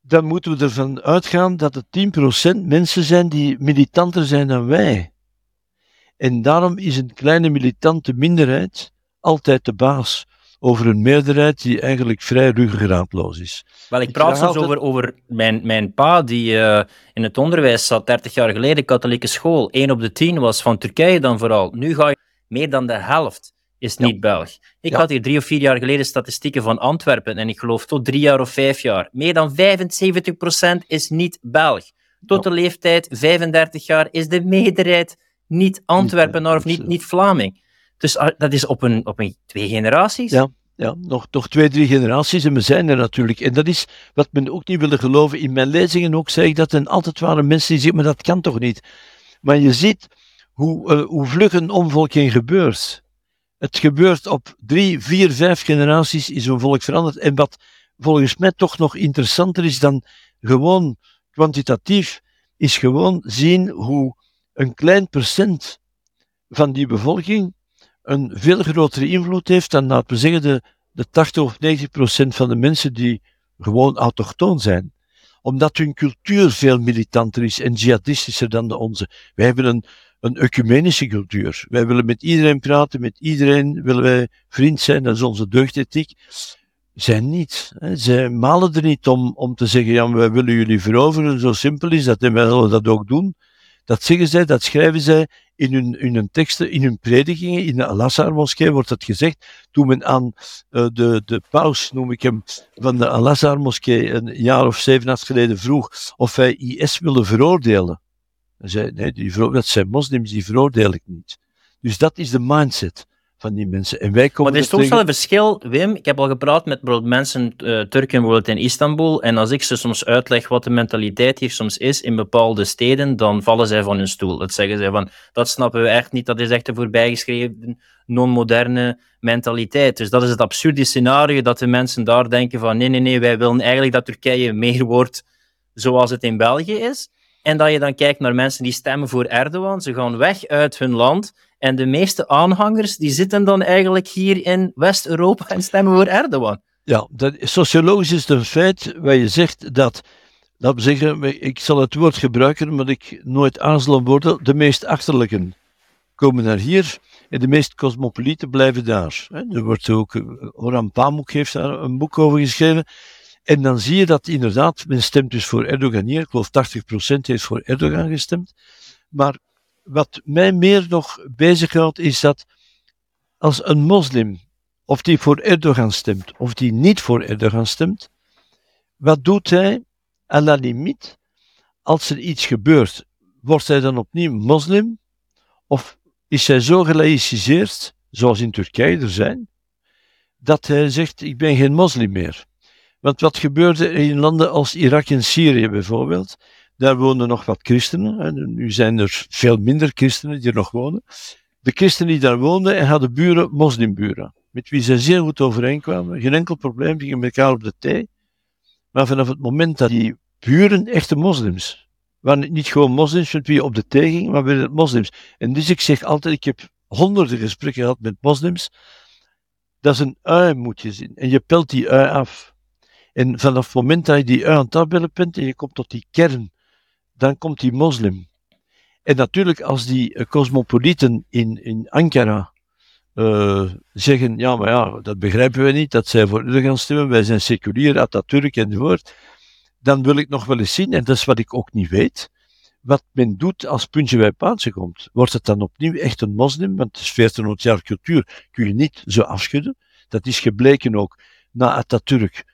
Dan moeten we ervan uitgaan dat het 10% mensen zijn die militanter zijn dan wij. En daarom is een kleine militante minderheid altijd de baas over een meerderheid die eigenlijk vrij ruggengraatloos is. Wel, ik praat soms over, over mijn, mijn pa, die uh, in het onderwijs zat 30 jaar geleden, katholieke school. 1 op de 10 was van Turkije dan vooral. Nu ga je meer dan de helft is niet Belg. Ik had hier drie of vier jaar geleden statistieken van Antwerpen en ik geloof tot drie jaar of vijf jaar. Meer dan 75% is niet Belg. Tot de leeftijd 35 jaar is de meerderheid niet Antwerpenaar of niet, niet Vlaming. Dus ah, dat is op een, op een twee generaties. Ja, ja nog, nog twee, drie generaties en we zijn er natuurlijk. En dat is wat men ook niet wilde geloven. In mijn lezingen ook zeg ik dat en altijd waren mensen die zeggen, maar dat kan toch niet. Maar je ziet hoe, uh, hoe vlug een omvolking gebeurt. Het gebeurt op drie, vier, vijf generaties is een volk veranderd. En wat volgens mij toch nog interessanter is dan gewoon kwantitatief, is gewoon zien hoe een klein procent van die bevolking een veel grotere invloed heeft dan, laten we zeggen, de, de 80 of 90 procent van de mensen die gewoon autochtoon zijn. Omdat hun cultuur veel militanter is en jihadistischer dan de onze. Wij hebben een, een ecumenische cultuur. Wij willen met iedereen praten, met iedereen willen wij vriend zijn, dat is onze deugdethiek. Zij niet. Hè. Zij malen er niet om, om te zeggen, ja, wij willen jullie veroveren, zo simpel is dat en wij zullen dat ook doen. Dat zeggen zij, dat schrijven zij in hun, in teksten, in hun predikingen. In de Al-Azhar-moskee wordt dat gezegd. Toen men aan uh, de, de paus, noem ik hem, van de Al-Azhar-moskee een jaar of zeven had geleden vroeg of hij IS wilde veroordelen. Hij zei, nee, die, dat zijn moslims, die veroordeel ik niet. Dus dat is de mindset van die mensen. En wij komen maar er is toch wel een verschil, Wim. Ik heb al gepraat met bijvoorbeeld mensen, uh, Turken bijvoorbeeld in Istanbul, en als ik ze soms uitleg wat de mentaliteit hier soms is in bepaalde steden, dan vallen zij van hun stoel. Dat zeggen zij van, dat snappen we echt niet, dat is echt een voorbijgeschreven, non-moderne mentaliteit. Dus dat is het absurde scenario, dat de mensen daar denken van, nee, nee, nee, wij willen eigenlijk dat Turkije meer wordt zoals het in België is. En dat je dan kijkt naar mensen die stemmen voor Erdogan, ze gaan weg uit hun land en de meeste aanhangers die zitten dan eigenlijk hier in West-Europa en stemmen voor Erdogan. Ja, dat, sociologisch is het een feit waar je zegt dat, laten we zeggen, ik zal het woord gebruiken, maar ik nooit aarzelen worden, de meest achterlijken komen naar hier en de meest cosmopolieten blijven daar. Er wordt ook, Oran Pamuk heeft daar een boek over geschreven. En dan zie je dat inderdaad, men stemt dus voor Erdogan hier. Ik geloof 80% heeft voor Erdogan gestemd. Maar wat mij meer nog bezighoudt, is dat als een moslim, of die voor Erdogan stemt, of die niet voor Erdogan stemt, wat doet hij à la limite als er iets gebeurt? Wordt hij dan opnieuw moslim? Of is hij zo gelaïciseerd, zoals in Turkije er zijn, dat hij zegt: Ik ben geen moslim meer? Want wat gebeurde in landen als Irak en Syrië bijvoorbeeld? Daar woonden nog wat christenen. En nu zijn er veel minder christenen die er nog wonen. De christenen die daar woonden en hadden buren, moslimburen, met wie ze zeer goed overeenkwamen. Geen enkel probleem, gingen met elkaar op de thee. Maar vanaf het moment dat die buren echte moslims, waren niet gewoon moslims met wie je op de thee ging, maar werden het moslims. En dus ik zeg altijd, ik heb honderden gesprekken gehad met moslims. Dat is een ui, moet je zien. En je pelt die ui af. En vanaf het moment dat je die ui aan het afbellen en je komt tot die kern dan komt die moslim. En natuurlijk, als die uh, cosmopolieten in, in Ankara uh, zeggen, ja, maar ja, dat begrijpen we niet, dat zij voor u gaan stemmen, wij zijn seculier, Atatürk enzovoort, dan wil ik nog wel eens zien, en dat is wat ik ook niet weet, wat men doet als puntje bij paaltje komt. Wordt het dan opnieuw echt een moslim? Want het is 1400 jaar cultuur, kun je niet zo afschudden. Dat is gebleken ook na Atatürk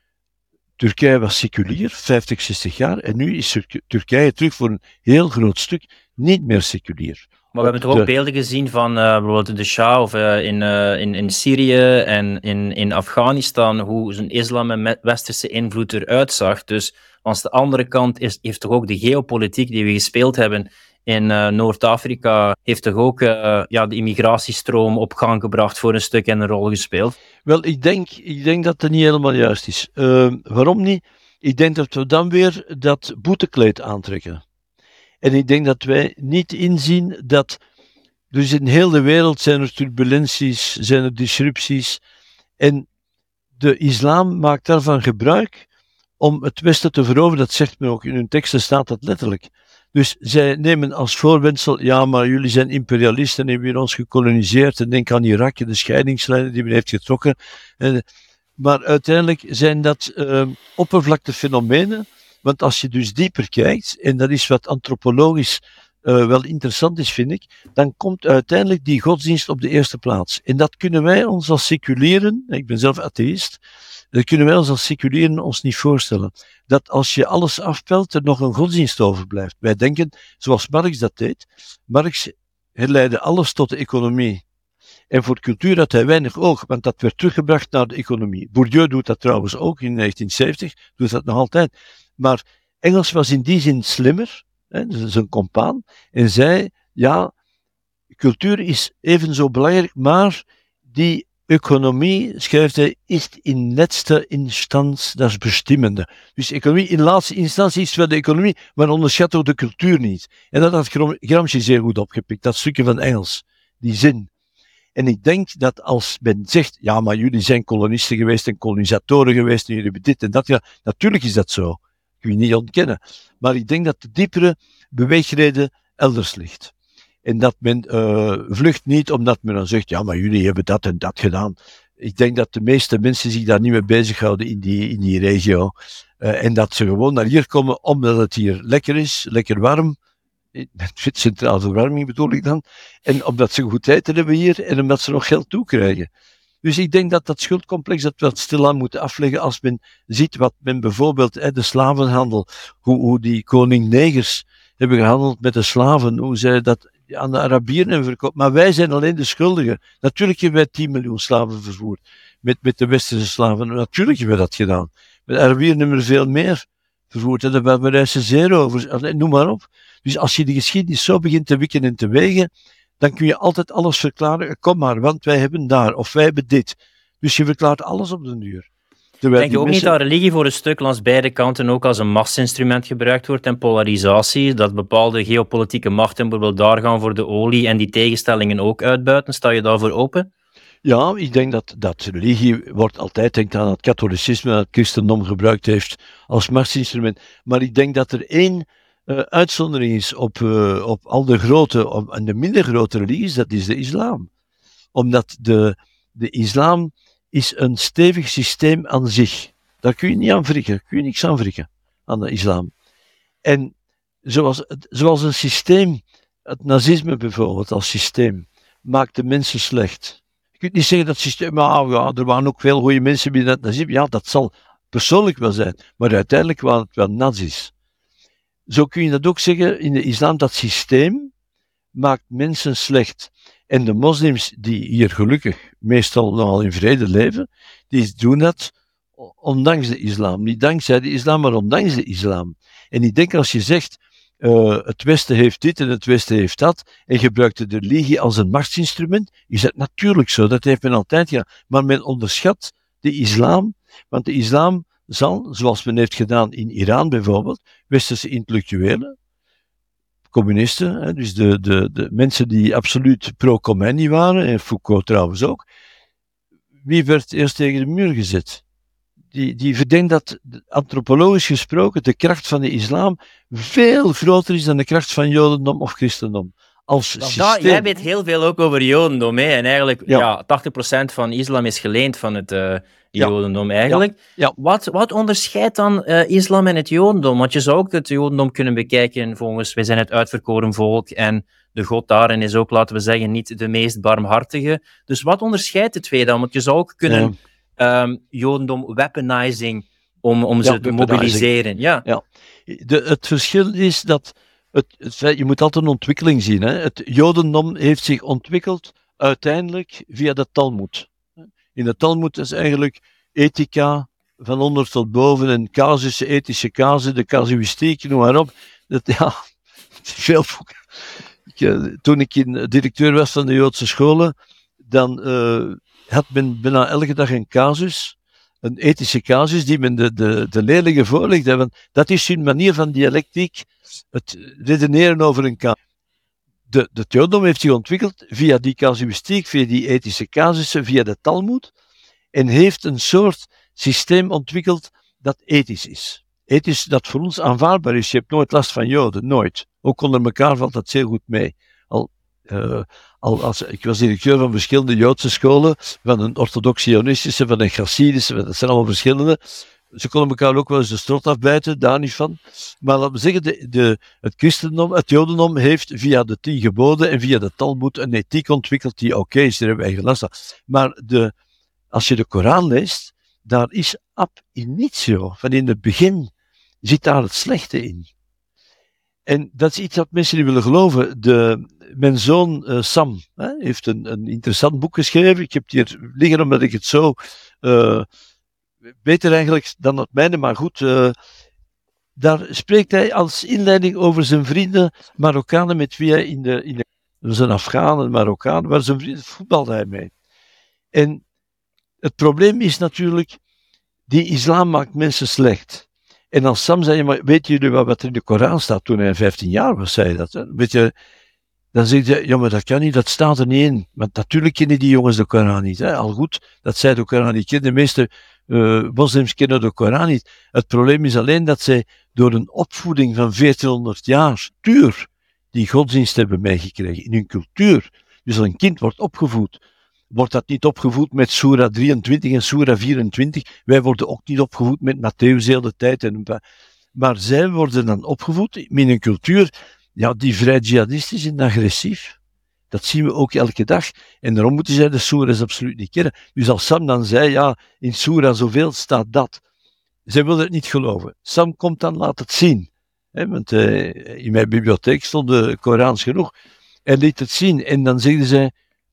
Turkije was seculier, 50, 60 jaar, en nu is Turkije terug voor een heel groot stuk niet meer seculier. Maar we hebben toch ook beelden gezien van uh, bijvoorbeeld de Shah of, uh, in, uh, in, in Syrië en in, in Afghanistan, hoe zo'n islam met westerse invloed eruit zag. Dus aan de andere kant is, heeft toch ook de geopolitiek die we gespeeld hebben in Noord-Afrika, heeft toch ook ja, de immigratiestroom op gang gebracht voor een stuk en een rol gespeeld? Wel, ik denk, ik denk dat het niet helemaal juist is. waarom niet? Ik denk dat we dan weer dat boetekleed aantrekken. En ik denk dat wij niet inzien dat. Dus in heel de wereld zijn er turbulenties, zijn er disrupties. En de islam maakt daarvan gebruik om het Westen te veroveren. Dat zegt men ook in hun teksten, staat dat letterlijk. Dus zij nemen als voorwendsel, ja, maar jullie zijn imperialisten en hebben ons gekoloniseerd. En denk aan Irak, de scheidingslijnen die men heeft getrokken. maar uiteindelijk zijn dat uh, oppervlakte fenomenen want als je dus dieper kijkt, en dat is wat antropologisch uh, wel interessant is, vind ik, dan komt uiteindelijk die godsdienst op de eerste plaats. En dat kunnen wij ons als seculieren, ik ben zelf atheïst, dat kunnen wij als seculieren ons niet voorstellen. Dat als je alles afpelt, er nog een godsdienst overblijft. Wij denken, zoals Marx dat deed, Marx herleidde alles tot de economie. En voor cultuur had hij weinig oog, want dat werd teruggebracht naar de economie. Bourdieu doet dat trouwens ook in 1970, doet dat nog altijd. Maar Engels was in die zin slimmer, hè, zijn compaan, en zei, ja, cultuur is evenzo belangrijk, maar die economie, schrijft hij, is in laatste instantie dat is bestimmende. Dus economie in laatste instantie is wel de economie, maar onderschat ook de cultuur niet. En dat had Gramsci zeer goed opgepikt, dat stukje van Engels, die zin. En ik denk dat als men zegt, ja, maar jullie zijn kolonisten geweest en kolonisatoren geweest en jullie hebben dit en dat, ja, natuurlijk is dat zo kun je niet ontkennen. Maar ik denk dat de diepere beweegreden elders ligt. En dat men uh, vlucht niet omdat men dan zegt, ja, maar jullie hebben dat en dat gedaan. Ik denk dat de meeste mensen zich daar niet mee bezighouden in die, in die regio. Uh, en dat ze gewoon naar hier komen omdat het hier lekker is, lekker warm. Met centrale verwarming bedoel ik dan. En omdat ze goed eten hebben hier en omdat ze nog geld toekrijgen. Dus ik denk dat dat schuldcomplex dat we stilaan moeten afleggen als men ziet wat men bijvoorbeeld, hè, de slavenhandel, hoe, hoe die koning negers hebben gehandeld met de slaven, hoe zij dat aan de Arabieren verkoopt. Maar wij zijn alleen de schuldigen. Natuurlijk hebben wij 10 miljoen slaven vervoerd met, met de westerse slaven. Natuurlijk hebben we dat gedaan. Met Arabieren hebben we veel meer vervoerd. En daar hebben we zeer over. Noem maar op. Dus als je de geschiedenis zo begint te wikken en te wegen, dan kun je altijd alles verklaren. Kom maar, want wij hebben daar, of wij hebben dit. Dus je verklaart alles op de duur. Denk je ook niet dat religie voor een stuk langs beide kanten ook als een machtsinstrument gebruikt wordt en polarisatie? Dat bepaalde geopolitieke machten bijvoorbeeld daar gaan voor de olie en die tegenstellingen ook uitbuiten? Sta je daarvoor open? Ja, ik denk dat, dat religie wordt altijd, denk aan het katholicisme, het christendom gebruikt heeft als machtsinstrument. Maar ik denk dat er één uh, uitzondering is op, uh, op al de grote op, en de minder grote religies, dat is de islam. Omdat de, de islam is een stevig systeem aan zich. Daar kun je niet aan wrikken, kun je niks aan wrikken, aan de islam. En zoals, zoals een systeem, het nazisme bijvoorbeeld als systeem, maakt de mensen slecht. Je kunt niet zeggen dat systeem, maar ja, er waren ook veel goede mensen binnen het nazisme. Ja, dat zal persoonlijk wel zijn, maar uiteindelijk waren het wel nazi's. Zo kun je dat ook zeggen in de islam, dat systeem maakt mensen slecht. En de moslims die hier gelukkig meestal nogal in vrede leven, die doen dat ondanks de islam. Niet dankzij de islam, maar ondanks de islam. En ik denk als je zegt, uh, het Westen heeft dit en het Westen heeft dat, en gebruikt de religie als een machtsinstrument, is dat natuurlijk zo. Dat heeft men altijd gedaan. Maar men onderschat de islam, want de islam zal, zoals men heeft gedaan in Iran bijvoorbeeld, westerse intellectuelen, communisten, hè, dus de, de, de mensen die absoluut pro-Khomeini waren, en Foucault trouwens ook, wie werd eerst tegen de muur gezet? Die, die verdenkt dat, antropologisch gesproken, de kracht van de islam veel groter is dan de kracht van jodendom of christendom. Als systeem. jij weet heel veel ook over jodendom, hè? en eigenlijk ja. ja 80% van islam is geleend van het, uh, Jodendom eigenlijk. Ja. Wat, wat onderscheidt dan uh, islam en het Jodendom? Want je zou ook het Jodendom kunnen bekijken volgens wij zijn het uitverkoren volk en de God daarin is ook, laten we zeggen, niet de meest barmhartige. Dus wat onderscheidt de twee dan? Want je zou ook kunnen um, Jodendom weaponizing om, om ze te mobiliseren. Ja. ja. De, het verschil is dat het, het, je moet altijd een ontwikkeling zien. Hè. Het Jodendom heeft zich ontwikkeld uiteindelijk via de Talmud. In de Talmud is eigenlijk ethica van onder tot boven en casussen, ethische casus, de casuïstiek, noem maar op. Dat, ja, (laughs) veel ik, eh, Toen ik in, directeur was van de Joodse scholen, dan uh, had men bijna elke dag een casus, een ethische casus, die men de, de, de leerlingen voorlegde. Want dat is hun manier van dialectiek, het redeneren over een casus. De, de Jodendom heeft zich ontwikkeld via die casuïstiek, via die ethische casussen, via de Talmud, en heeft een soort systeem ontwikkeld dat ethisch is. Ethisch dat voor ons aanvaardbaar is. Je hebt nooit last van Joden, nooit. Ook onder elkaar valt dat zeer goed mee. Al, uh, al als, ik was directeur van verschillende Joodse scholen, van een orthodoxe Ionistische, van een Chassidische, dat zijn allemaal verschillende. Ze konden elkaar ook wel eens de strot afbijten, daar niet van. Maar laten we zeggen, de, de, het christendom, het jodendom heeft via de tien geboden en via de Talmud een ethiek ontwikkeld die oké is, daar hebben wij geen last van. Maar de, als je de Koran leest, daar is ab initio, van in het begin, zit daar het slechte in. En dat is iets wat mensen niet willen geloven. De, mijn zoon uh, Sam hè, heeft een, een interessant boek geschreven. Ik heb het hier liggen omdat ik het zo. Uh, beter eigenlijk dan het mijne, maar goed. Uh, daar spreekt hij als inleiding over zijn vrienden Marokkanen met wie hij in de. In de dat is een Marokkaan, waar zijn vrienden voetbalde hij mee. En het probleem is natuurlijk, die islam maakt mensen slecht. En als Sam zei, maar weet jullie wat er in de Koran staat toen hij 15 jaar was, zei dat. Weet je, dan zeg je, ja maar dat kan niet, dat staat er niet in. Want natuurlijk kennen die jongens de Koran niet. Hè? Al goed dat zij de Koran niet kennen. De meeste moslims kennen de Koran niet. Het probleem is alleen dat zij door een opvoeding van 1400 jaar tuur die godsdienst hebben meegekregen in hun cultuur. Dus als een kind wordt opgevoed wordt dat niet opgevoed met Sura 23 en Sura 24. Wij worden ook niet opgevoed met Matthäus de tijd. En, maar zij worden dan opgevoed in een cultuur ja, die vrij jihadistisch en agressief. Dat zien we ook elke dag. En daarom moeten zij de Sura's absoluut niet kennen. Dus als Sam dan zei, ja, in Sura zoveel staat dat. Zij wilden het niet geloven. Sam komt dan, laat het zien. want uh, in mijn bibliotheek stonden Korans genoeg. En liet het zien. En dan zeiden zij,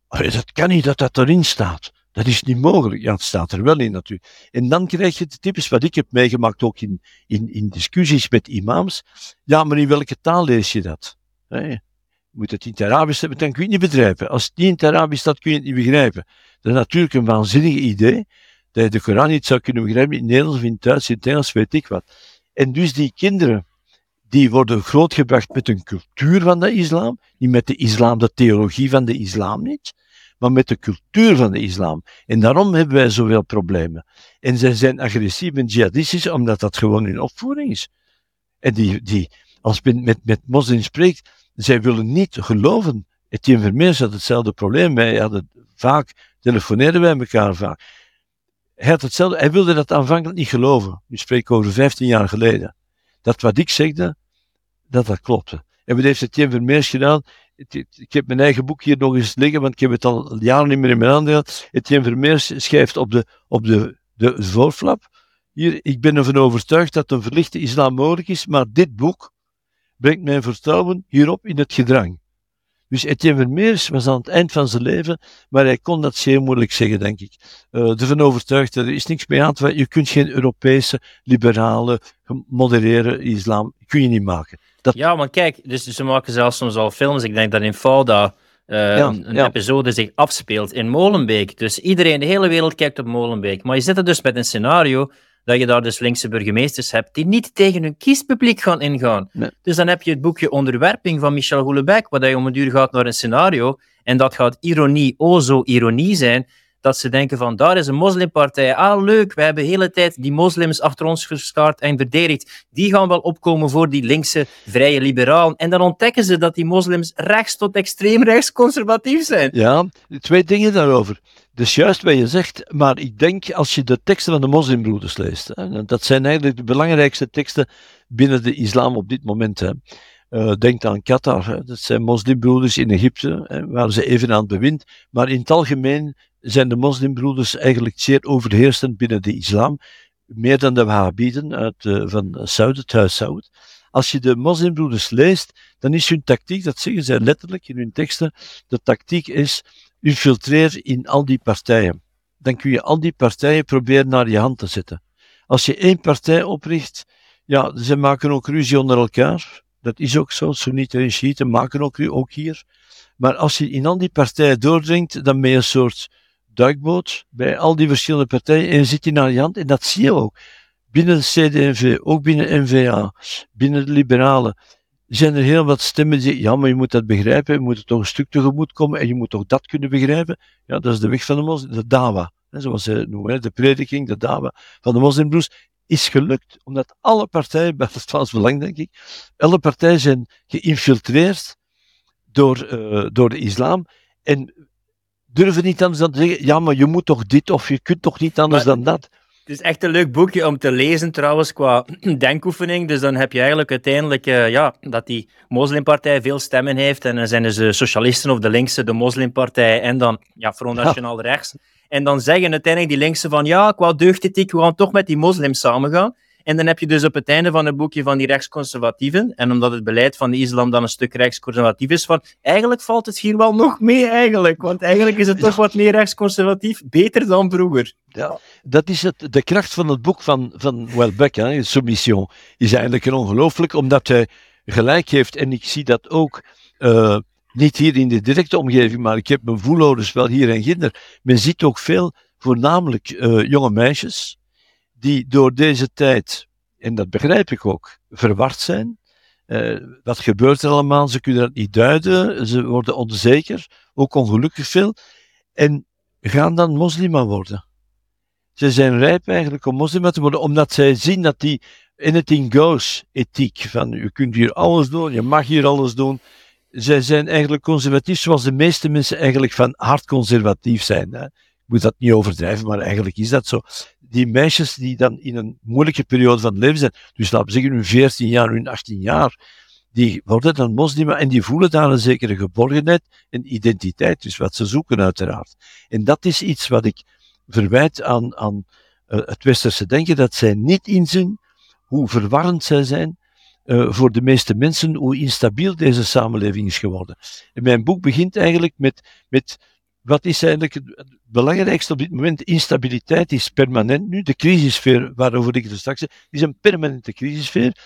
dat kan niet dat dat erin staat. Dat is niet mogelijk. Ja, het staat er wel in natuurlijk. En dan krijg je de typisch wat ik heb meegemaakt ook in, in, in discussies met imams. Ja, maar in welke taal lees je dat? Moet het in het Arabisch hebben, dan kun je het niet begrijpen. Als het niet in het Arabisch staat, kun je het niet begrijpen. Dat is natuurlijk een waanzinnig idee, dat je de Koran niet zou kunnen begrijpen in het Nederlands in het Duits, in het Engels, weet ik wat. En dus die kinderen, die worden grootgebracht met een cultuur van de islam, niet met de islam, de theologie van de islam niet, maar met de cultuur van de islam. En daarom hebben wij zoveel problemen. En zij zijn agressief en jihadistisch, omdat dat gewoon hun opvoeding is. En die, die als men met, met moslims spreekt, zij willen niet geloven. Etienne Vermeers had hetzelfde probleem. Wij hadden vaak, telefoneerden wij elkaar vaak. Hij had hetzelfde, hij wilde dat aanvankelijk niet geloven. Nu spreek ik over 15 jaar geleden. Dat wat ik zegde, dat dat klopte. En wat heeft Etienne Vermeers gedaan? ik heb mijn eigen boek hier nog eens liggen, want ik heb het al jaren niet meer in mijn handen gehad. Etienne Vermeers schrijft op de, op de, de voorflap. Hier, ik ben ervan overtuigd dat een verlichte islam mogelijk is, maar dit boek brengt mijn vertrouwen hierop in het gedrang. Dus Etienne Vermeers was aan het eind van zijn leven, maar hij kon dat zeer moeilijk zeggen, denk ik. Uh, ervan overtuigd, er is niks mee aan te Je kunt geen Europese, liberale, moderere islam, kun je niet maken. Ja, maar kijk, dus ze maken zelfs soms al films. Ik denk dat in Fauda uh, een, episode zich afspeelt in Molenbeek. Dus iedereen, de hele wereld kijkt op Molenbeek. Maar je zit er dus met een scenario dat je daar dus linkse burgemeesters hebt die niet tegen hun kiespubliek gaan ingaan. Dus dan heb je het boekje Onderwerping van Michel Houellebecq, waar je om een duur gaat naar een scenario en dat gaat ironie, oh zo ironie zijn, dat ze denken van daar is een moslimpartij. Ah, leuk, we hebben de hele tijd die moslims achter ons gestart en verdedigd. Die gaan wel opkomen voor die linkse vrije liberalen. En dan ontdekken ze dat die moslims rechts tot extreem rechts conservatief zijn. Ja, twee dingen daarover. Dus juist wat je zegt, maar ik denk als je de teksten van de moslimbroeders leest, hè, dat zijn eigenlijk de belangrijkste teksten binnen de islam op dit moment. Hè. Uh, denk aan Qatar, hè. dat zijn moslimbroeders in Egypte, hè, waar ze even aan het bewind. Maar in het algemeen zijn de moslimbroeders eigenlijk zeer overheersend binnen de islam. meer dan de Wahhabiden uit, uh, van Saud, het huis. Als je de moslimbroeders leest, dan is hun tactiek, dat zeggen zij letterlijk in hun teksten, de tactiek is infiltreer in al die partijen. Dan kun je al die partijen proberen naar je hand te zetten. Als je één partij opricht, ja, ze maken ook ruzie onder elkaar. Dat is ook zo. Soenieten en Shiiten maken ook, ook hier. Maar als je in al die partijen doordringt, dan ben je een soort duikboot bij al die verschillende partijen en je zit je naar je hand. En dat zie je ook. Binnen de CD&V, ook binnen NVA, binnen de liberalen, zijn er heel wat stemmen die ja, maar je moet dat begrijpen, je moet er toch een stuk tegemoet komen en je moet toch dat kunnen begrijpen. Ja, dat is de weg van de moslim, de dawa. Zoals ze noemen, de prediking, de dawa van de moslimbroers is gelukt, omdat alle partijen, bij het Vlaams Belang denk ik, alle partijen zijn geïnfiltreerd door, uh, door de islam en durven niet anders dan te zeggen, ja, maar je moet toch dit of je kunt toch niet anders dan dat. Het is echt een leuk boekje om te lezen trouwens qua (clears throat) denkoefening. Dus dan heb je eigenlijk uiteindelijk uh, ja, dat die moslimpartij veel stemmen heeft. En dan zijn dus de socialisten of de linkse, de moslimpartij en dan ja, Front National rechts. En dan zeggen uiteindelijk die linkse van ja, qua deugdethiek, we gaan toch met die moslims samengaan. En dan heb je dus op het einde van het boekje van die rechtsconservatieven, en omdat het beleid van de islam dan een stuk rechtsconservatief is, van eigenlijk valt het hier wel nog mee eigenlijk, want eigenlijk is het toch wat meer rechtsconservatief, beter dan vroeger. Ja, dat is het, de kracht van het boek van, van Welbeck, hè, Submission, is eigenlijk ongelooflijk, omdat hij gelijk heeft, en ik zie dat ook... Uh, niet hier in de directe omgeving, maar ik heb mijn voelouders wel hier en ginder. Men ziet ook veel, voornamelijk uh, jonge meisjes, die door deze tijd, en dat begrijp ik ook, verward zijn. Uh, wat gebeurt er allemaal? Ze kunnen dat niet duiden, ze worden onzeker, ook ongelukkig veel, en gaan dan moslima worden. Ze zijn rijp eigenlijk om moslima te worden, omdat zij zien dat die anything goes ethiek, van je kunt hier alles doen, je mag hier alles doen, zij zijn eigenlijk conservatief zoals de meeste mensen eigenlijk van hard conservatief zijn. Hè. Ik moet dat niet overdrijven, maar eigenlijk is dat zo. Die meisjes die dan in een moeilijke periode van het leven zijn, dus laten we zeggen hun 14 jaar, hun 18 jaar, die worden dan moslimen en die voelen daar een zekere geborgenheid en identiteit, dus wat ze zoeken uiteraard. En dat is iets wat ik verwijt aan, aan uh, het westerse denken, dat zij niet inzien hoe verwarrend zij zijn, uh, voor de meeste mensen hoe instabiel deze samenleving is geworden. En mijn boek begint eigenlijk met, met wat is eigenlijk het belangrijkste op dit moment? Instabiliteit is permanent nu. De crisissfeer waarover ik het straks zei, is een permanente crisissfeer.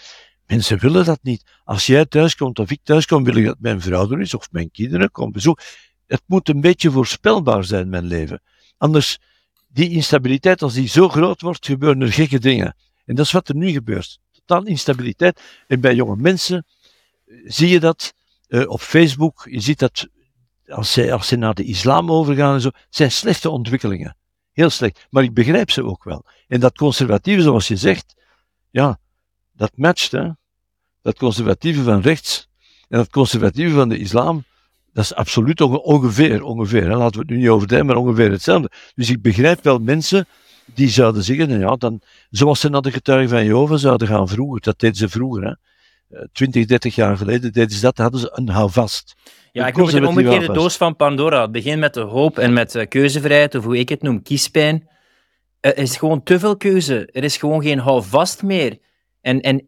Mensen willen dat niet. Als jij thuiskomt of ik thuiskom, wil ik dat mijn vrouw er is of mijn kinderen komen bezoeken. Het moet een beetje voorspelbaar zijn, mijn leven. Anders, die instabiliteit, als die zo groot wordt, gebeuren er gekke dingen. En dat is wat er nu gebeurt totaal instabiliteit. En bij jonge mensen eh, zie je dat uh, op Facebook. Je ziet dat als ze, als naar de islam overgaan en zo, zijn slechte ontwikkelingen. Heel slecht. Maar ik begrijp ze ook wel. En dat conservatieve, zoals je zegt, ja, dat matcht, hè. Dat conservatieve van rechts en dat conservatieve van de islam, dat is absoluut ongeveer, ongeveer, hè. laten we het nu niet overdrijven, maar ongeveer hetzelfde. Dus ik begrijp wel mensen die zouden zeggen, nou ja, dan, zoals ze naar de getuigen van Jehovah zouden gaan vroeger, dat deden ze vroeger, hè. 20, eh, 30 jaar geleden deden ze dat, hadden ze een houvast. Ja, ik noem het een omgekeerde doos van Pandora. Het begint met de hoop en met uh, keuzevrijheid, of hoe ik het noem, kiespijn. Er is gewoon te veel keuze. Er is gewoon geen houvast meer. En, en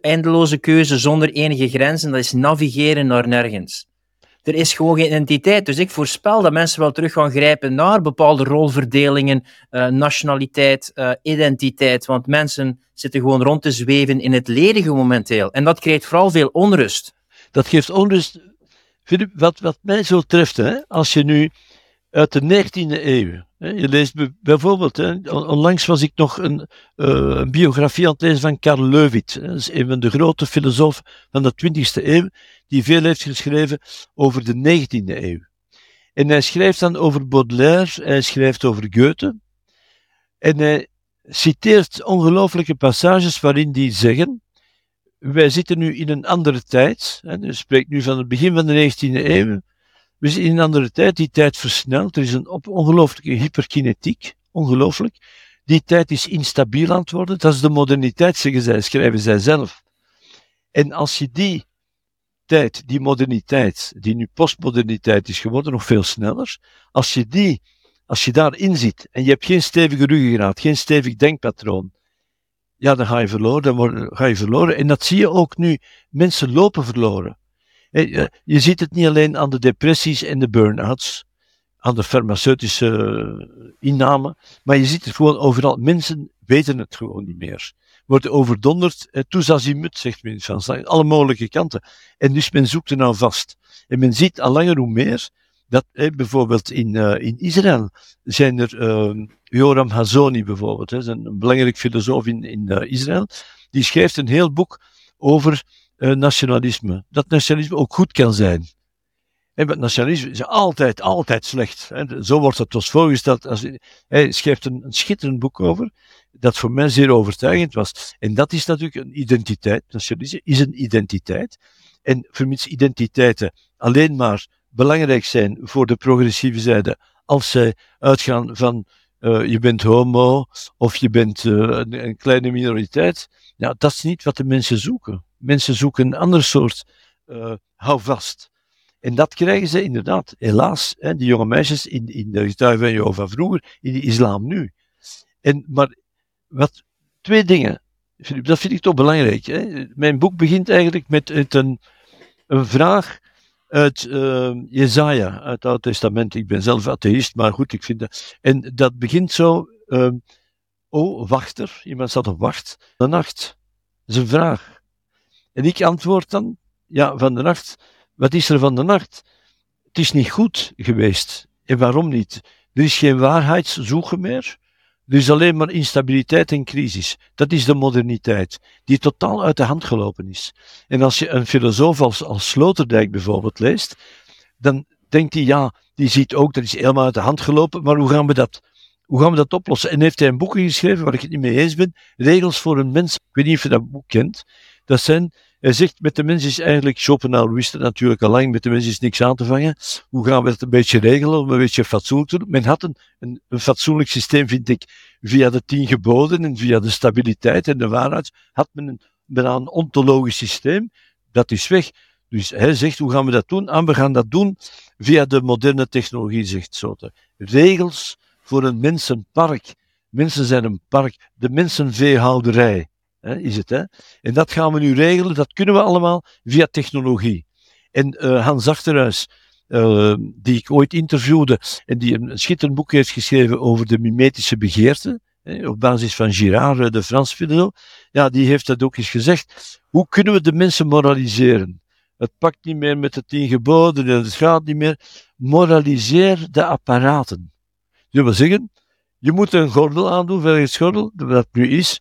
eindeloze keuze zonder enige grenzen, dat is navigeren naar nergens er is gewoon geen identiteit. Dus ik voorspel dat mensen wel terug gaan grijpen naar bepaalde rolverdelingen, uh, nationaliteit, uh, identiteit. Want mensen zitten gewoon rond te zweven in het ledige momenteel. En dat creëert vooral veel onrust. Dat geeft onrust. Wat, wat mij zo treft, hè, als je nu uit de 19e eeuw. Je leest bijvoorbeeld, onlangs was ik nog een, uh, een, biografie aan het lezen van Karl Leuwit. Dat is een van de grote filosofen van de 20e eeuw, die veel heeft geschreven over de 19e eeuw. En hij schrijft dan over Baudelaire, hij schrijft over Goethe. En hij citeert ongelooflijke passages waarin die zeggen: Wij zitten nu in een andere tijd. Hij spreekt nu van het begin van de 19e eeuw zijn in een andere tijd, die tijd versnelt. Er is een ongelooflijke hyperkinetiek, ongelooflijk. Die tijd is instabiel aan het worden. Dat is de moderniteit, zeggen zij, schrijven zij zelf. En als je die tijd, die moderniteit, die nu postmoderniteit is geworden, nog veel sneller, als je die, als je daarin zit en je hebt geen stevige ruggengraat, geen stevig denkpatroon, ja, dan ga je verloren, dan ga je verloren. En dat zie je ook nu. Mensen lopen verloren. Je ziet het niet alleen aan de depressies en de burn-outs, aan de farmaceutische eh, inname, maar je ziet het gewoon overal. Mensen weten het gewoon niet meer. Worden overdonderd, eh, tous azimut, zegt men in alle mogelijke kanten. En dus men zoekt er nou vast. En men ziet al langer hoe meer dat eh, bijvoorbeeld in, uh, in Israël zijn er uh, Joram Hazoni bijvoorbeeld, een belangrijk filosoof in, in Israël, die schrijft een heel boek over nationalisme. Dat nationalisme ook goed kan zijn. En het nationalisme is altijd, altijd slecht. Zo wordt het ons voorgesteld. Als, hij schrijft een, een schitterend boek over, dat voor mij zeer overtuigend was. En dat is natuurlijk een identiteit. Nationalisme is een identiteit. En vermits identiteiten alleen maar belangrijk zijn voor de progressieve zijde, als zij uitgaan van uh, je bent homo of je bent uh, een, een, kleine minoriteit, ja, dat is niet wat de mensen zoeken. Mensen zoeken een ander soort uh, houvast. En dat krijgen ze inderdaad, helaas, hè, die jonge meisjes in, in de getuigen van vroeger, in de islam nu. En, maar wat, twee dingen, dat vind ik toch belangrijk. Hè. Mijn boek begint eigenlijk met een, een vraag uit uh, Jezaja, uit het Oude Testament. Ik ben zelf atheïst, maar goed, ik vind. En dat begint zo. Oh, wachter, iemand staat op wacht. De nacht. Dat is een vraag. En ik antwoord dan, ja, van de nacht. Wat is er van de nacht? Het is niet goed geweest. En waarom niet? Er is geen waarheidszoeken meer. Er is alleen maar instabiliteit en crisis. Dat is de moderniteit, die totaal uit de hand gelopen is. En als je een filosoof als, als Sloterdijk bijvoorbeeld leest, dan denkt hij, ja, die ziet ook, dat is helemaal uit de hand gelopen, maar hoe gaan we dat, hoe gaan we dat oplossen? En heeft hij een boek geschreven waar ik het niet mee eens ben, Regels voor een mens. Ik weet niet of je dat boek kent. Dat zijn hij zegt, met de mens is eigenlijk, Schopenhauer wist het natuurlijk al lang, met de mens is niks aan te vangen. Hoe gaan we het een beetje regelen, om een beetje fatsoenlijk te doen? Men had een, een, fatsoenlijk systeem, vind ik, via de tien geboden en via de stabiliteit en de waarheid, had men een, een ontologisch systeem. Dat is weg. Dus hij zegt, hoe gaan we dat doen? En ah, we gaan dat doen via de moderne technologie, zegt Sote. Regels voor een mensenpark. Mensen zijn een park. De mensenveehouderij hè, is het. Hè? En dat gaan we nu regelen, dat kunnen we allemaal via technologie. En uh, Hans Achterhuis, uh, die ik ooit interviewde en die een schitterend boek heeft geschreven over de mimetische begeerte, hè, op basis van Girard, de Frans filosoof, ja, die heeft dat ook eens gezegd. Hoe kunnen we de mensen moraliseren? Het pakt niet meer met de tien geboden en het gaat niet meer. Moraliseer de apparaten. Dat wil zeggen, je moet een gordel aandoen, veiligheidsgordel, dat nu is,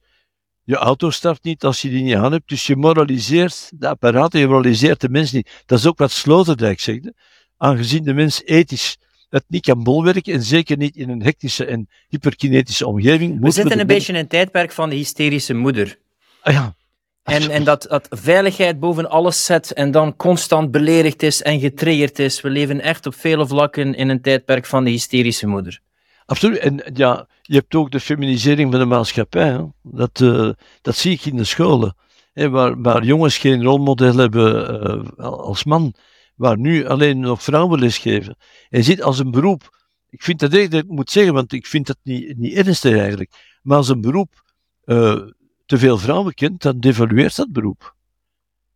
je auto start niet als je die niet aan hebt, dus je moraliseert de apparaten, je moraliseert de mens niet. Dat is ook wat Sloterdijk zegt. Aangezien de mens ethisch het niet kan bolwerken, en zeker niet in een hectische en hyperkinetische omgeving. We zitten een beetje in een tijdperk van de hysterische moeder. Ah, ja. En, en dat, dat veiligheid boven alles zet en dan constant beledigd is en getriggerd is. We leven echt op vele vlakken in een tijdperk van de hysterische moeder. Absoluut. En ja, je hebt ook de feminisering van de maatschappij. Hè. Dat, uh, dat zie ik in de scholen. Hè, waar, waar jongens geen rolmodel hebben uh, als man. Waar nu alleen nog vrouwen lesgeven. En je ziet als een beroep. Ik vind dat ik dat moet zeggen, want ik vind dat niet, niet ernstig eigenlijk. Maar als een beroep uh, te veel vrouwen kent, dan devalueert dat beroep.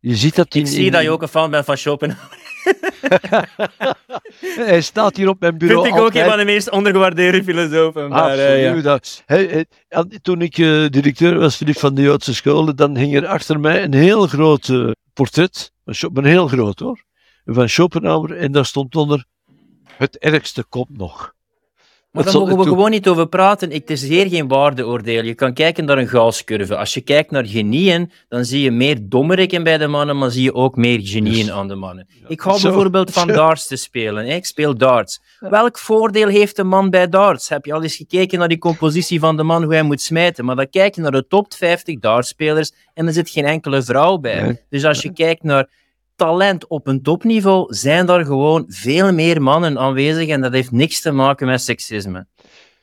Je ziet dat in, ik zie dat je ook een fan bent van Schopenhauer. (laughs) hij staat hier op mijn bureau. Vind ik ook een van de meest ondergewaardeerde filosofen. Maar, uh, ja. hij, toen ik uh, directeur was van de Joodse scholen, dan hing er achter mij een heel groot uh, portret, een heel groot hoor, van Schopenhauer. En daar stond onder, het ergste komt nog. Maar daar mogen we gewoon niet over praten. Ik, het is hier geen waardeoordeel. Je kan kijken naar een gaascurve. Als je kijkt naar genieën, dan zie je meer dommeriken bij de mannen, maar zie je ook meer genieën aan de mannen. Ik hou bijvoorbeeld van (laughs) darts te spelen. Ik speel darts. Welk voordeel heeft een man bij darts? Heb je al eens gekeken naar die compositie van de man, hoe hij moet smijten? Maar dan kijk je naar de top 50 dartspelers en er zit geen enkele vrouw bij. Dus als je kijkt naar talent op een topniveau zijn daar gewoon veel meer mannen aanwezig en dat heeft niks te maken met seksisme.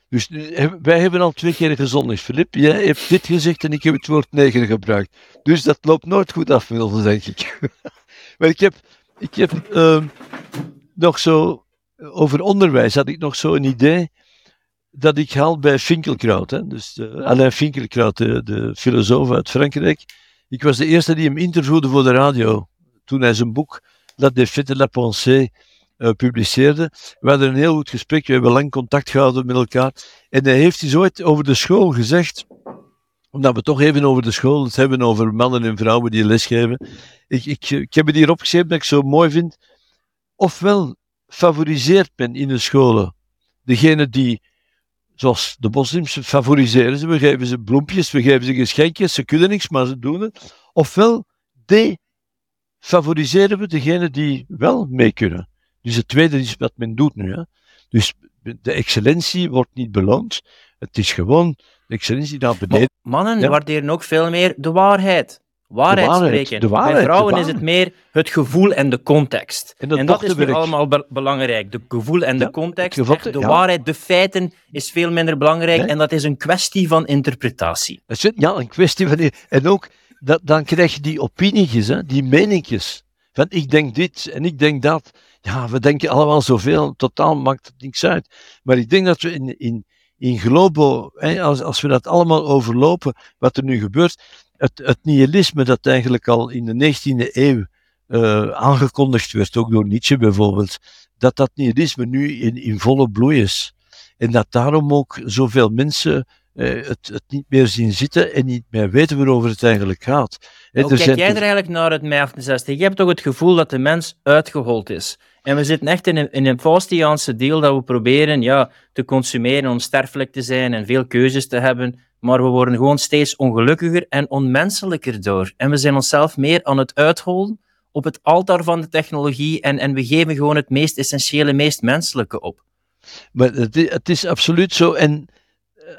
Dus eh, wij hebben al twee keer gezondigd. Filip, jij hebt dit gezegd en ik heb het woord neger gebruikt. Dus dat loopt nooit goed af denk ik. (laughs) maar ik heb, ik heb uh, nog zo, over onderwijs had ik nog zo een idee. dat ik haal bij Finkelkraut. Hè. Dus uh, Alain Finkelkraut, de, de filosoof uit Frankrijk. Ik was de eerste die hem interviewde voor de radio. Toen hij zijn boek La défaite de la pensée uh, publiceerde. We hadden een heel goed gesprek, we hebben lang contact gehouden met elkaar. En hij heeft iets ooit over de school gezegd, omdat we toch even over de school het hebben, over mannen en vrouwen die lesgeven. Ik, ik, ik heb het hier opgeschreven dat ik zo mooi vind. Ofwel favoriseert men in de scholen degene die, zoals de moslims, favoriseren ze. We geven ze bloempjes, we geven ze geschenkjes, ze kunnen niks, maar ze doen het. Ofwel defavoriseren we degene die wel mee kunnen. Dus het tweede is wat men doet nu. Hè. Dus de excellentie wordt niet beloond. Het is gewoon de excellentie naar beneden. mannen ja. waarderen ook veel meer de waarheid. Waarheid, de waarheid spreken. De waarheid, Bij vrouwen is het meer het gevoel en de context. En dat, is nu allemaal be belangrijk. De gevoel en de context. Gevoel, de waarheid, de feiten is veel minder belangrijk. En dat is een kwestie van interpretatie. Ja, een kwestie van... En ook, dat, dan krijg je die opinietjes, hè, die meningjes. Van ik denk dit en ik denk dat ja, we denken allemaal zoveel, totaal maakt het niks uit. Maar ik denk dat we in, in, in globo, hè, als, als we dat allemaal overlopen, wat er nu gebeurt, het, het nihilisme dat eigenlijk al in de 19e eeuw uh, aangekondigd werd, ook door Nietzsche bijvoorbeeld, dat dat nihilisme nu in, in volle bloei is. En dat daarom ook zoveel mensen uh, het, het niet meer zien zitten en niet meer weten waarover het eigenlijk gaat. Hoe kijk jij er eigenlijk naar het mei 68? Je hebt toch het gevoel dat de mens uitgehold is. En we zitten echt in een, in een Faustiaanse deel dat we proberen ja, te consumeren, onsterfelijk te zijn en veel keuzes te hebben. Maar we worden gewoon steeds ongelukkiger en onmenselijker door. En we zijn onszelf meer aan het uitholden op het altaar van de technologie en, en we geven gewoon het meest essentiële, meest menselijke op. Maar het, het is absoluut zo. En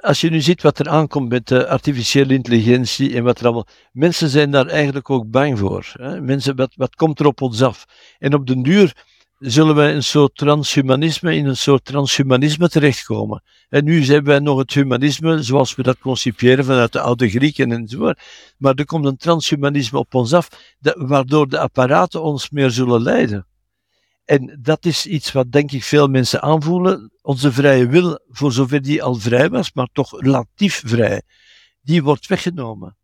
als je nu ziet wat er aankomt met de artificiële intelligentie en wat er allemaal. Mensen zijn daar eigenlijk ook bang voor. Hè? Mensen, wat, wat komt er op ons af? En op den duur zullen wij een soort transhumanisme, in een soort transhumanisme terechtkomen. En nu hebben wij nog het humanisme zoals we dat concipiëren vanuit de oude Grieken enzovoort. Maar er komt een transhumanisme op ons af, waardoor de apparaten ons meer zullen leiden. En dat is iets wat denk ik veel mensen aanvoelen. Onze vrije wil, voor zover die al vrij was, maar toch relatief vrij, die wordt weggenomen.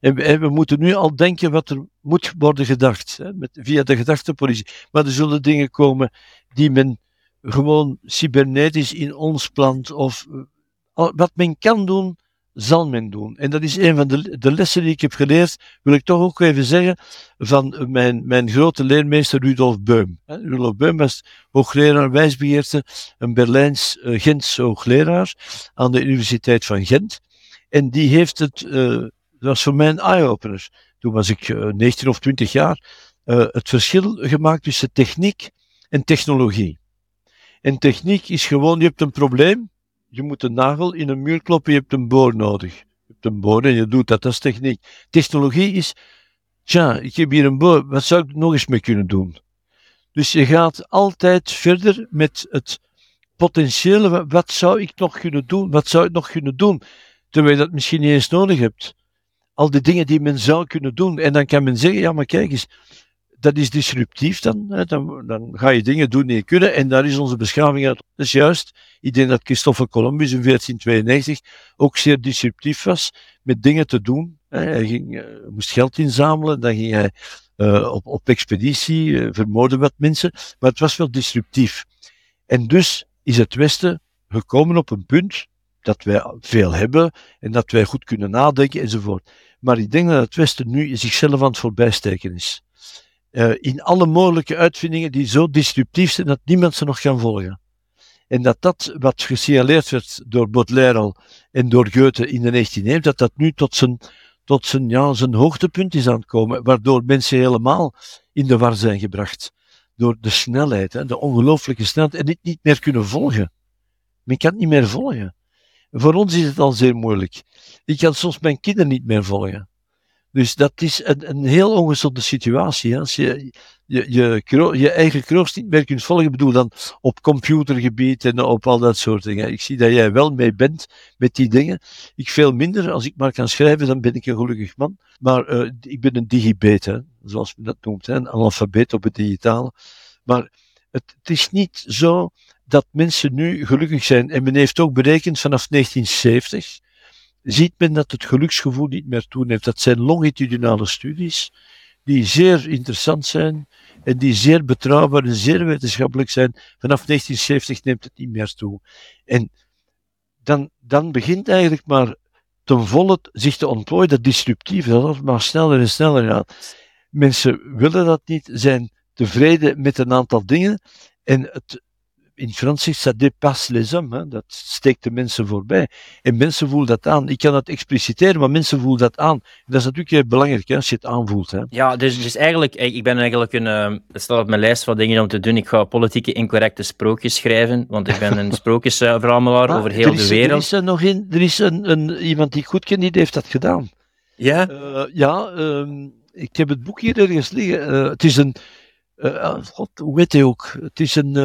En we, moeten nu al denken wat er moet worden gedacht, hè, met, via de gedachtepolitie. Maar er zullen dingen komen die men gewoon cybernetisch in ons plant, of uh, wat men kan doen, zal men doen. En dat is een van de, de, lessen die ik heb geleerd, wil ik toch ook even zeggen, van mijn, mijn grote leermeester Rudolf Beum. Rudolf Beum was hoogleraar wijsbegeerte, een Berlijns, uh, Gents hoogleraar aan de Universiteit van Gent. En die heeft het uh, dat was voor mij een eye-opener. Toen was ik uh, eh, 19 of 20 jaar. Het verschil gemaakt tussen techniek en technologie. En techniek is gewoon, je hebt een probleem, je moet een nagel in een muur kloppen, je hebt een boor nodig. Je hebt een boor en je doet dat, dat is techniek. Technologie is, tja, ik heb hier een boor, wat zou ik nog eens mee kunnen doen? Dus je gaat altijd verder met het potentiële, wat zou ik nog kunnen doen, wat zou ik nog kunnen doen, terwijl je dat misschien niet eens nodig hebt al die dingen die men zou kunnen doen. En dan kan men zeggen, ja maar kijk eens, dat is disruptief dan. Dan, dan ga je dingen doen die je kunnen en daar is onze beschaving uit. Dat is juist. Ik denk dat Christopher Columbus in 1492 ook zeer disruptief was met dingen te doen. Hij ging, uh, moest geld inzamelen, dan ging hij uh, op, op expeditie, uh, vermoorden wat mensen, maar het was wel disruptief. En dus is het Westen gekomen op een punt dat wij veel hebben en dat wij goed kunnen nadenken enzovoort. Maar ik denk dat het Westen nu zichzelf aan het voorbijsteken is. Uh, in alle mogelijke uitvindingen die zo disruptief zijn dat niemand ze nog kan volgen. En dat dat wat gesignaleerd werd door Baudelaire al en door Goethe in de 19e eeuw, dat dat nu tot zijn, tot zijn, ja, zijn hoogtepunt is aan het komen, waardoor mensen helemaal in de war zijn gebracht. Door de snelheid, hè, de ongelooflijke snelheid, en dit niet meer kunnen volgen. Men kan het niet meer volgen. Voor ons is het al zeer moeilijk. Ik kan soms mijn kinderen niet meer volgen. Dus dat is een, een heel ongezonde situatie. Als je je, je, je eigen kroost niet meer kunt volgen, bedoel dan op computergebied en op al dat soort dingen. Ik zie dat jij wel mee bent met die dingen. Ik veel minder. Als ik maar kan schrijven, dan ben ik een gelukkig man. Maar uh, ik ben een digibeet, hè, zoals men dat noemt, hè, een analfabeet op het digitale. Maar het, het is niet zo dat mensen nu gelukkig zijn. En men heeft ook berekend vanaf 1970, ziet men dat het geluksgevoel niet meer toeneemt. Dat zijn longitudinale studies die zeer interessant zijn en die zeer betrouwbaar en zeer wetenschappelijk zijn. Vanaf 1970 neemt het niet meer toe. En dan, dan begint eigenlijk maar ten volle zich te ontplooien, dat disruptieve, dat het maar sneller en sneller gaat. Mensen willen dat niet, zijn tevreden met een aantal dingen en het, in Frans zegt dat dépasse les hommes, hè? dat steekt de mensen voorbij. En mensen voelen dat aan. Ik kan dat expliciteren, maar mensen voelen dat aan. Dat is natuurlijk belangrijk hè, als je het aanvoelt. Hè? Ja, dus, dus eigenlijk, ik ben eigenlijk een, uh, het staat op mijn lijst van dingen om te doen. Ik ga politieke incorrecte sprookjes schrijven, want ik ben een (laughs) sprookjesverzamelaar over heel de wereld. Er is er nog in, er is een, een, iemand die ik goed ken, die heeft dat gedaan. Ja? Uh, ja, uh, ik heb het boek hier ergens liggen. Uh, het is een, uh, God, hoe weet hij ook? Het is een,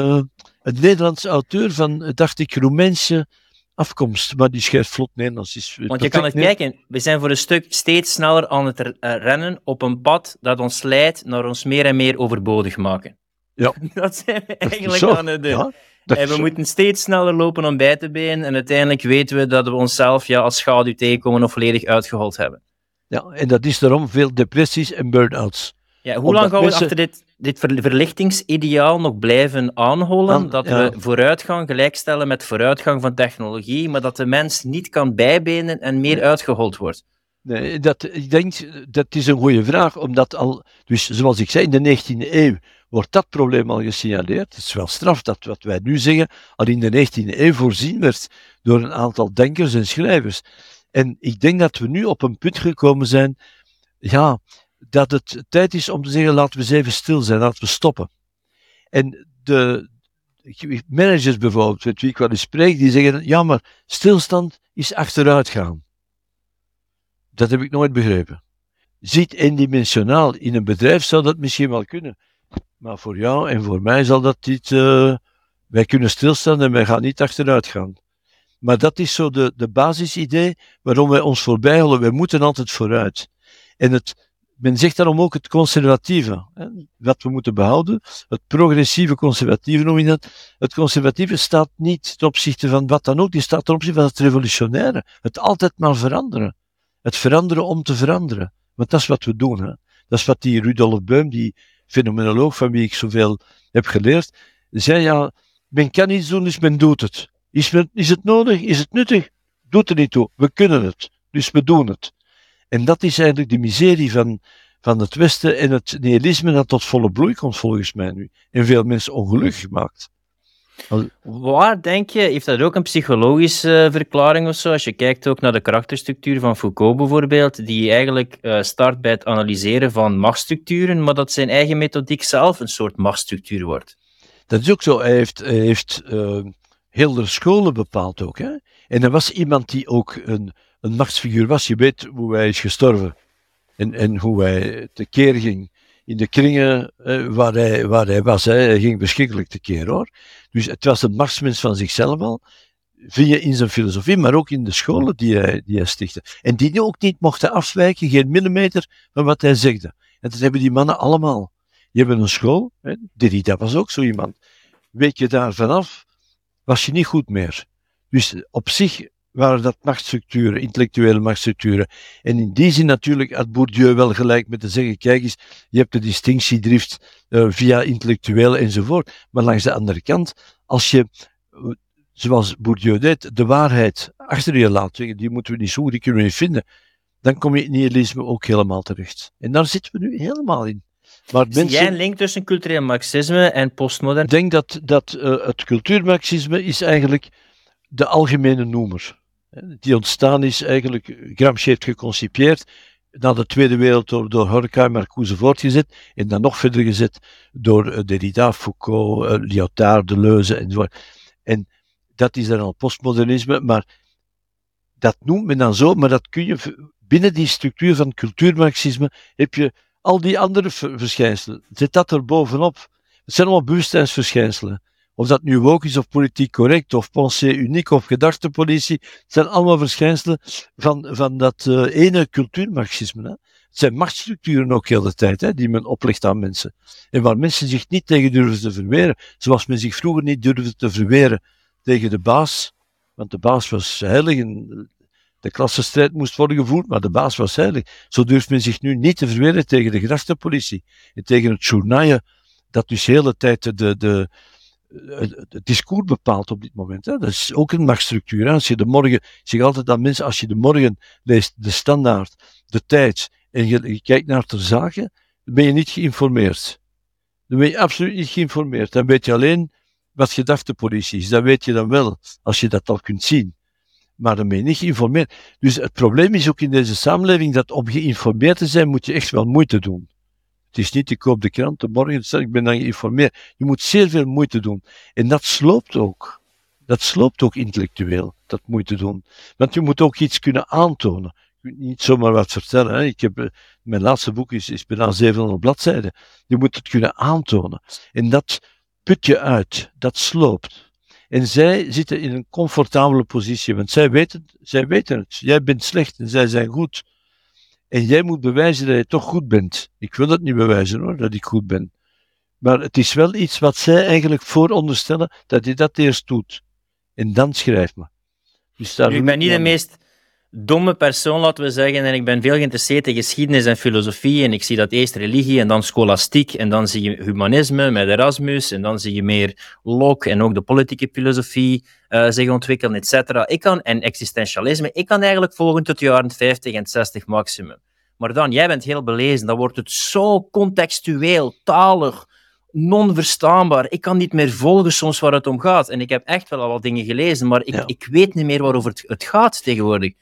een Nederlands auteur van, dacht ik, Roemeense afkomst, maar die schrijft vlot Nederlands. Is Want je kan het kijken, we zijn voor een stuk steeds sneller aan het rennen op een pad dat ons leidt naar ons meer en meer overbodig maken. Ja. (laughs) dat zijn we eigenlijk aan het doen. Ja, en we moeten steeds sneller lopen om bij te benen en uiteindelijk weten we dat we onszelf ja, als schaduw tegenkomen of volledig uitgehold hebben. Ja, en dat is daarom veel depressies en burn-outs. Ja, hoe lang gaan we achter dit, dit verlichtingsideaal nog blijven aanholen? dat we vooruitgang gelijkstellen met vooruitgang van technologie, maar dat de mens niet kan bijbenen en meer uitgehold wordt? Nee, dat, ik denk dat is een goede vraag, omdat al, dus zoals ik zei, in de 19e eeuw wordt dat probleem al gesignaleerd. Het is wel straf dat wat wij nu zeggen al in de 19e eeuw voorzien werd door een aantal denkers en schrijvers. En ik denk dat we nu op een punt gekomen zijn, ja, dat het tijd is om te zeggen, laten we eens even stil zijn, laten we stoppen. En de managers bijvoorbeeld, met wie ik wel eens spreek, die zeggen, ja, maar stilstand is achteruitgaan. Dat heb ik nooit begrepen. Ziet eendimensionaal in een bedrijf zou dat misschien wel kunnen. Maar voor jou en voor mij zal dat niet. Uh, wij kunnen stilstaan en wij gaan niet achteruit gaan. Maar dat is zo de, de basisidee waarom wij ons voorbij houden. Wij moeten altijd vooruit. En het, men zegt daarom ook het conservatieve, hè, wat we moeten behouden. Het progressieve conservatieve noem je dat. Het conservatieve staat niet ten opzichte van wat dan ook, die staat ten opzichte van het revolutionaire. Het altijd maar veranderen. Het veranderen om te veranderen. Want dat is wat we doen. Hè. Dat is wat die Rudolf Beum, die fenomenoloog van wie ik zoveel heb geleerd, zei ja, men kan iets doen, dus men doet het. Is, men, is het nodig? Is het nuttig? Doet er niet toe. We kunnen het. Dus we doen het. En dat is eigenlijk de miserie van, van het Westen en het nihilisme dat tot volle bloei komt volgens mij nu. En veel mensen ongelukkig gemaakt. Waar denk je, heeft dat ook een psychologische verklaring of zo? Als je kijkt ook naar de karakterstructuur van Foucault bijvoorbeeld, die eigenlijk uh, start bij het analyseren van machtsstructuren, maar dat zijn eigen methodiek zelf een soort machtsstructuur wordt. Dat is ook zo. Hij heeft, hij heeft uh, heel de scholen bepaald ook. Hè? En er was iemand die ook een, een machtsfiguur was. Je weet hoe hij is gestorven en, en hoe hij tekeer ging in de kringen eh, waar, hij, waar hij was. Hè. Hij ging beschikkelijk tekeer hoor. Dus het was een machtsmens van zichzelf al. Via in zijn filosofie, maar ook in de scholen die hij, die hij stichtte. En die ook niet mochten afwijken, geen millimeter van wat hij zegde. En dat hebben die mannen allemaal. Die hebben een school, hè. Derrida was ook zo iemand. Weet je daar vanaf, was je niet goed meer. Dus op zich waren dat machtsstructuren, intellectuele machtsstructuren. En in die zin natuurlijk had Bourdieu wel gelijk met te zeggen, kijk eens, je hebt de distinctiedrift uh, via intellectueel enzovoort. Maar langs de andere kant, als je, uh, zoals Bourdieu deed, de waarheid achter je laat zeggen, die moeten we niet zoeken, die kunnen we niet vinden, dan kom je in nihilisme ook helemaal terecht. En daar zitten we nu helemaal in. Maar Zie jij een link tussen cultureel marxisme en postmodern? Ik denk dat, dat uh, het cultuurmarxisme is eigenlijk de algemene noemer die ontstaan is eigenlijk, Gramsci heeft geconcipieerd, na de Tweede Wereldoorlog door Horkheimer Marcuse voortgezet en dan nog verder gezet door eh, Derrida, Foucault, uh, Lyotard, Deleuze enzovoort. En dat is dan al postmodernisme, maar dat noemt men dan zo, maar dat kun je binnen die structuur van cultuurmarxisme heb je al die andere verschijnselen. Zet dat er bovenop. Het zijn allemaal bewustzijnsverschijnselen. Of dat nu woke is of politiek correct of pensée uniek of gedachtepolitie, het zijn allemaal verschijnselen van, van dat uh, ene cultuurmarxisme. Hè. Het zijn machtsstructuren ook heel de tijd, hè, die men oplegt aan mensen. En waar mensen zich niet tegen durven te verweren, zoals men zich vroeger niet durfde te verweren tegen de baas, want de baas was heilig en de klassenstrijd moest worden gevoerd, maar de baas was heilig. Zo durft men zich nu niet te verweren tegen de grachtenpolitie en tegen het journaaien, dat dus de hele tijd de, de, het discours bepaalt op dit moment. Hè. Dat is ook een machtsstructuur. Als je de morgen, ik zeg altijd aan mensen, als je de morgen leest de standaard, de tijd, en je, kijkt naar ter zake, dan ben je niet geïnformeerd. Dan ben je absoluut niet geïnformeerd. Dan weet je alleen wat gedachtepolitie is. Dat weet je dan wel, als je dat al kunt zien. Maar dan ben je niet geïnformeerd. Dus het probleem is ook in deze samenleving dat om geïnformeerd te zijn, moet je echt wel moeite doen. Het is niet, ik koop de krant, morgen, ik ben dan geïnformeerd. Je moet zeer veel moeite doen. En dat sloopt ook. Dat sloopt ook intellectueel, dat moeite doen. Want je moet ook iets kunnen aantonen niet zomaar wat vertellen. Hè. Ik heb, eh, mijn laatste boek is, is bijna 700 bladzijden. Je moet het kunnen aantonen. En dat put je uit. Dat sloopt. En zij zitten in een comfortabele positie, want zij weten, zij weten het. Jij bent slecht en zij zijn goed. En jij moet bewijzen dat je toch goed bent. Ik wil dat niet bewijzen hoor, dat ik goed ben. Maar het is wel iets wat zij eigenlijk vooronderstellen, dat je dat eerst doet. En dan schrijf me. Dus ik ben niet de meest domme persoon, laten we zeggen. En ik ben veel geïnteresseerd in geschiedenis en filosofie. En ik zie dat eerst religie en dan scholastiek. En dan zie je humanisme met Erasmus. En dan zie je meer Locke en ook de politieke filosofie uh, zich ontwikkelen, et cetera. Ik kan, en existentialisme. Ik kan eigenlijk volgen tot de jaren 50 en 60 maximum. Maar dan, jij bent heel belezen. Dan wordt het zo contextueel, talig, non-verstaanbaar. Ik kan niet meer volgen soms waar het om gaat. En ik heb echt wel al wat dingen gelezen, maar ik, ik weet niet meer waarover het, het gaat tegenwoordig.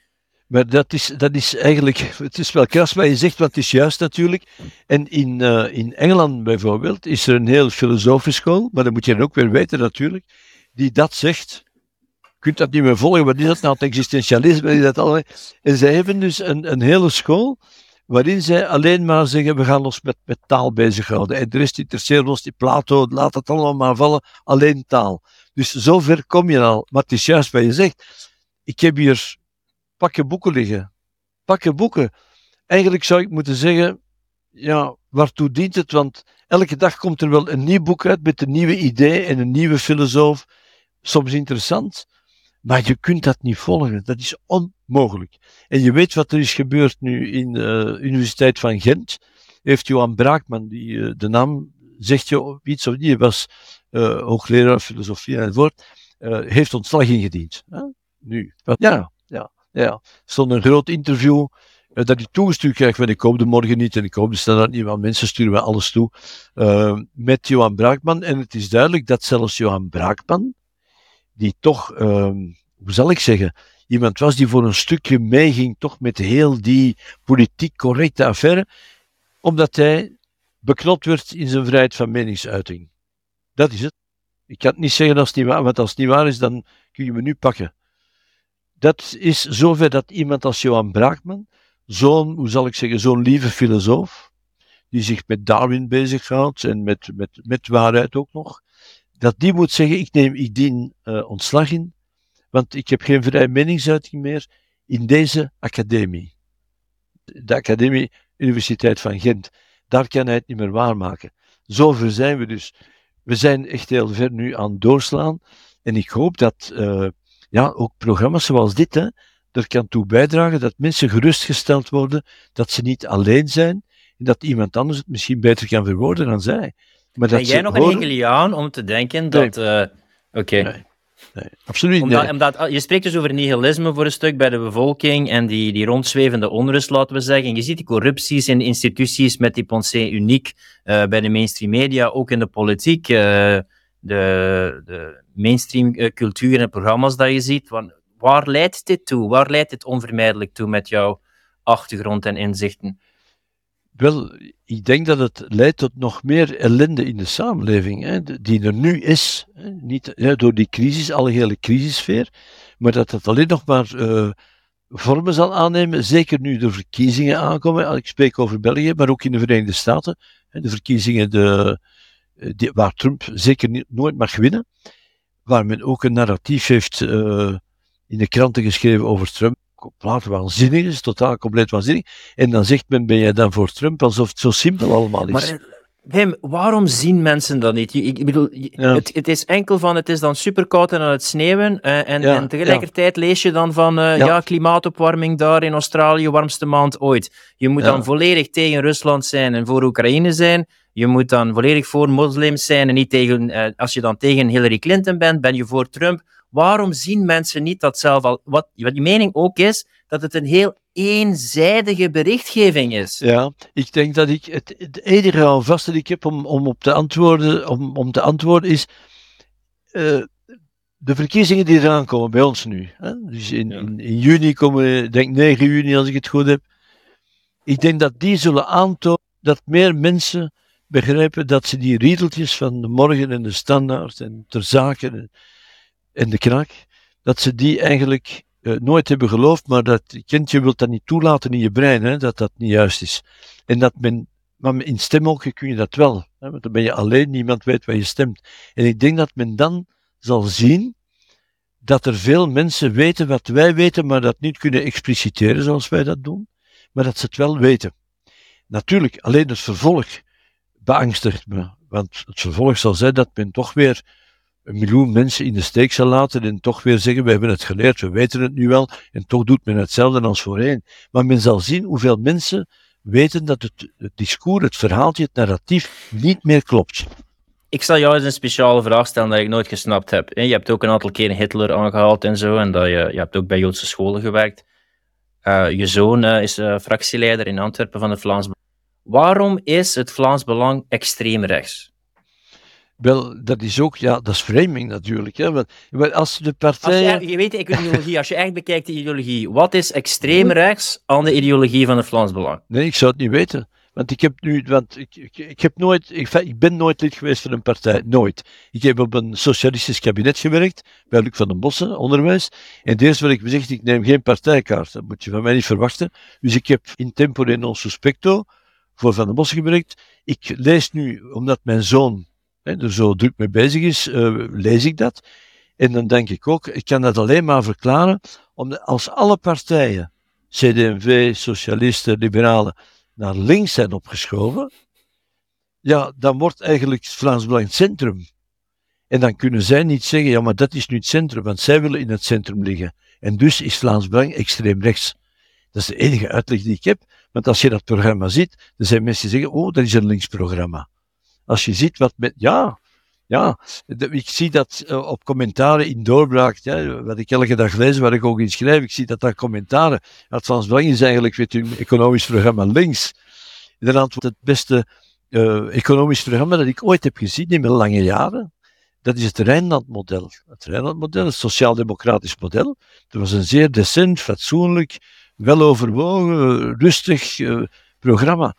Maar dat is, dat is eigenlijk, het is wel kras wat je zegt, het is juist natuurlijk. En in, uh, in Engeland bijvoorbeeld is er een heel filosofische school, maar dat moet je dan ook weer weten natuurlijk, die dat zegt. Je kunt dat niet meer volgen, wat is dat nou, het existentialisme, die dat. En zij hebben dus een, een hele school waarin zij alleen maar zeggen, we gaan ons met, met taal bezighouden. En de rest interesseert ons, die Plato, laat het allemaal maar vallen, alleen taal. Dus zover kom je al. Maar het is juist wat je zegt. Ik heb hier pakken boeken liggen. Pakken boeken. Eigenlijk zou ik moeten zeggen, ja, waartoe dient het? Want elke dag komt er wel een nieuw boek uit met een nieuwe idee en een nieuwe filosoof. Soms interessant, maar je kunt dat niet volgen. Dat is onmogelijk. En je weet wat er is gebeurd nu in de Universiteit van Gent. Heeft Johan Braakman, die eh, de naam zegt je iets of niet, was uh, hoogleraar filosofie enzovoort, uh, heeft ontslag ingediend. Nu, ja. Ja, stond een groot interview uh, dat ik toegestuurd krijg, want ik koop de morgen niet en ik koop de standaard niet, want mensen sturen mij alles toe, uh, met Johan Braakman. En het is duidelijk dat zelfs Johan Braakman, die toch, uh, hoe zal ik zeggen, iemand was die voor een stukje meeging, toch met heel die politiek correcte affaire, omdat hij beknot werd in zijn vrijheid van meningsuiting. Dat is het. Ik kan het niet zeggen als het niet waar, want als het niet waar is, dan kun je me nu pakken dat is zover dat iemand als Johan Braakman, zo'n, hoe zal ik zeggen, zo'n lieve filosoof, die zich met Darwin bezighoudt en met, met, met waarheid ook nog, dat die moet zeggen, ik neem, ik dien uh, ontslag in, want ik heb geen vrije meningsuiting meer in deze academie. De academie Universiteit van Gent. Daar kan hij het niet meer waarmaken. Zover zijn we dus. We zijn echt heel ver nu aan het doorslaan. En ik hoop dat uh, ja, ook programma's zoals dit, hè, er kan toe bijdragen dat mensen gerustgesteld worden dat ze niet alleen zijn en dat iemand anders het misschien beter kan verwoorden dan zij. Maar ben jij nog horen... een Hegeliaan om te denken dat... Nee. Uh, Oké. Nee. Nee, absoluut omdat. Omdat, je spreekt dus over nihilisme voor een stuk bij de bevolking en die, die rondzwevende onrust, laten we zeggen. Je ziet die corrupties in de instituties met die pensée uniek uh, bij de mainstream media, ook in de politiek. Uh, de, de mainstream eh, cultuur en programma's dat je ziet. Want waar leidt dit toe? Waar leidt dit onvermijdelijk toe met jouw achtergrond en inzichten? Wel, ik denk dat het leidt tot nog meer ellende in de samenleving, hè, die er nu is. Hè, niet door die crisis, alle hele crisissfeer, maar dat het alleen nog maar uh, vormen zal aannemen, zeker nu de verkiezingen aankomen. Ik spreek over België, maar ook in de Verenigde Staten. De verkiezingen de, eh, die, waar Trump zeker nooit mag winnen, waar men ook een narratief heeft uh, in de kranten geschreven over Trump. compleet waanzinnig is, totaal compleet waanzinnig. En dan zegt men, ben jij dan voor Trump, alsof het zo simpel allemaal is. Maar, Wim, waarom zien mensen dat niet? Ik bedoel, het, het, is enkel van, het is dan superkoud en aan het sneeuwen, uh, en, en, tegelijkertijd lees je dan van, uh, ja. klimaatopwarming daar in Australië, warmste maand ooit. Je moet dan volledig tegen Rusland zijn en voor Oekraïne zijn. Je moet dan volledig voor moslims zijn en niet tegen, uh, als je dan tegen Hillary Clinton bent, ben je voor Trump. Waarom zien mensen niet dat zelf al, wat, wat die mening ook is, dat het een heel eenzijdige berichtgeving is. Ja, ik denk dat ik het, het enige alvast dat ik heb om, om op te antwoorden, om, om te antwoorden is uh, de verkiezingen die eraan komen bij ons nu. Hè? Dus in, in, in, juni komen, denk 9 juni als ik het goed heb. Ik denk dat die zullen aantonen dat meer mensen begrijpen dat ze die riedeltjes van de morgen en de standaard en ter zaken en de knak, dat ze die eigenlijk uh, nooit hebben geloofd, maar dat kindje wilt dat niet toelaten in je brein, hè, dat dat niet juist is. En dat men, maar in stemhokje kun je dat wel, hè, want dan ben je alleen, niemand weet waar je stemt. En ik denk dat men dan zal zien dat er veel mensen weten wat wij weten, maar dat niet kunnen expliciteren zoals wij dat doen, maar dat ze het wel weten. Natuurlijk, alleen het vervolg beangstigt me, want het vervolg zal zijn dat men toch weer een miljoen mensen in de steek zal laten en toch weer zeggen, we hebben het geleerd, we weten het nu wel, en toch doet men hetzelfde als voorheen. Maar men zal zien hoeveel mensen weten dat het, het discours, het verhaaltje, het narratief niet meer klopt. Ik zal jou eens een speciale vraag stellen dat ik nooit gesnapt heb. Je hebt ook een aantal keren Hitler aangehaald en zo, en dat je, je hebt ook bij Joodse scholen gewerkt. Uh, je zoon uh, is uh, fractieleider in Antwerpen van het Vlaams Belang. Waarom is het Vlaams Belang extreem rechts? Wel, dat is ook, ja, dat is framing natuurlijk. Hè. Want, als de partijen... Als je, je weet de ideologie, als je echt bekijkt de ideologie, wat is extreem rechts aan de ideologie van het Vlaams Belang? Nee, ik zou het niet weten. Want ik heb nu, want ik, ik, ik heb nooit, ik, ik, ben nooit lid geweest van een partij, nooit. Ik heb op een socialistisch kabinet gewerkt, bij Luc van den Bossen, onderwijs. En eerst wil ik gezegd, ik neem geen partijkaart, dat moet je van mij niet verwachten. Dus ik heb in tempore non suspecto voor Van den Bossen gewerkt. Ik lees nu, omdat mijn zoon er zo druk mee bezig is, uh, lees ik dat. En dan denk ik ook, ik kan dat alleen maar verklaren, omdat als alle partijen, CD&V, socialisten, liberalen, naar links zijn opgeschoven, ja, dan wordt eigenlijk Vlaams Belang het centrum. En dan kunnen zij niet zeggen, ja, maar dat is nu het centrum, want zij willen in het centrum liggen. En dus is Vlaams Belang extreem rechts. Dat is de enige uitleg die ik heb. Want als je dat programma ziet, dan zijn mensen die zeggen, oh, dat is een linksprogramma. Als je ziet wat met, ja, ja, ik zie dat uh, op commentaren in doorbraak, ja, wat ik elke dag lees, waar ik ook in schrijf, ik zie dat daar commentaren, het Frans Belang is eigenlijk, u, een economisch programma links. Inderdaad, het beste uh, economisch programma dat ik ooit heb gezien in mijn lange jaren, dat is het Rijnlandmodel. Het Rijnlandmodel, het sociaal-democratisch model. Dat was een zeer decent, fatsoenlijk, wel overwogen, rustig uh, programma.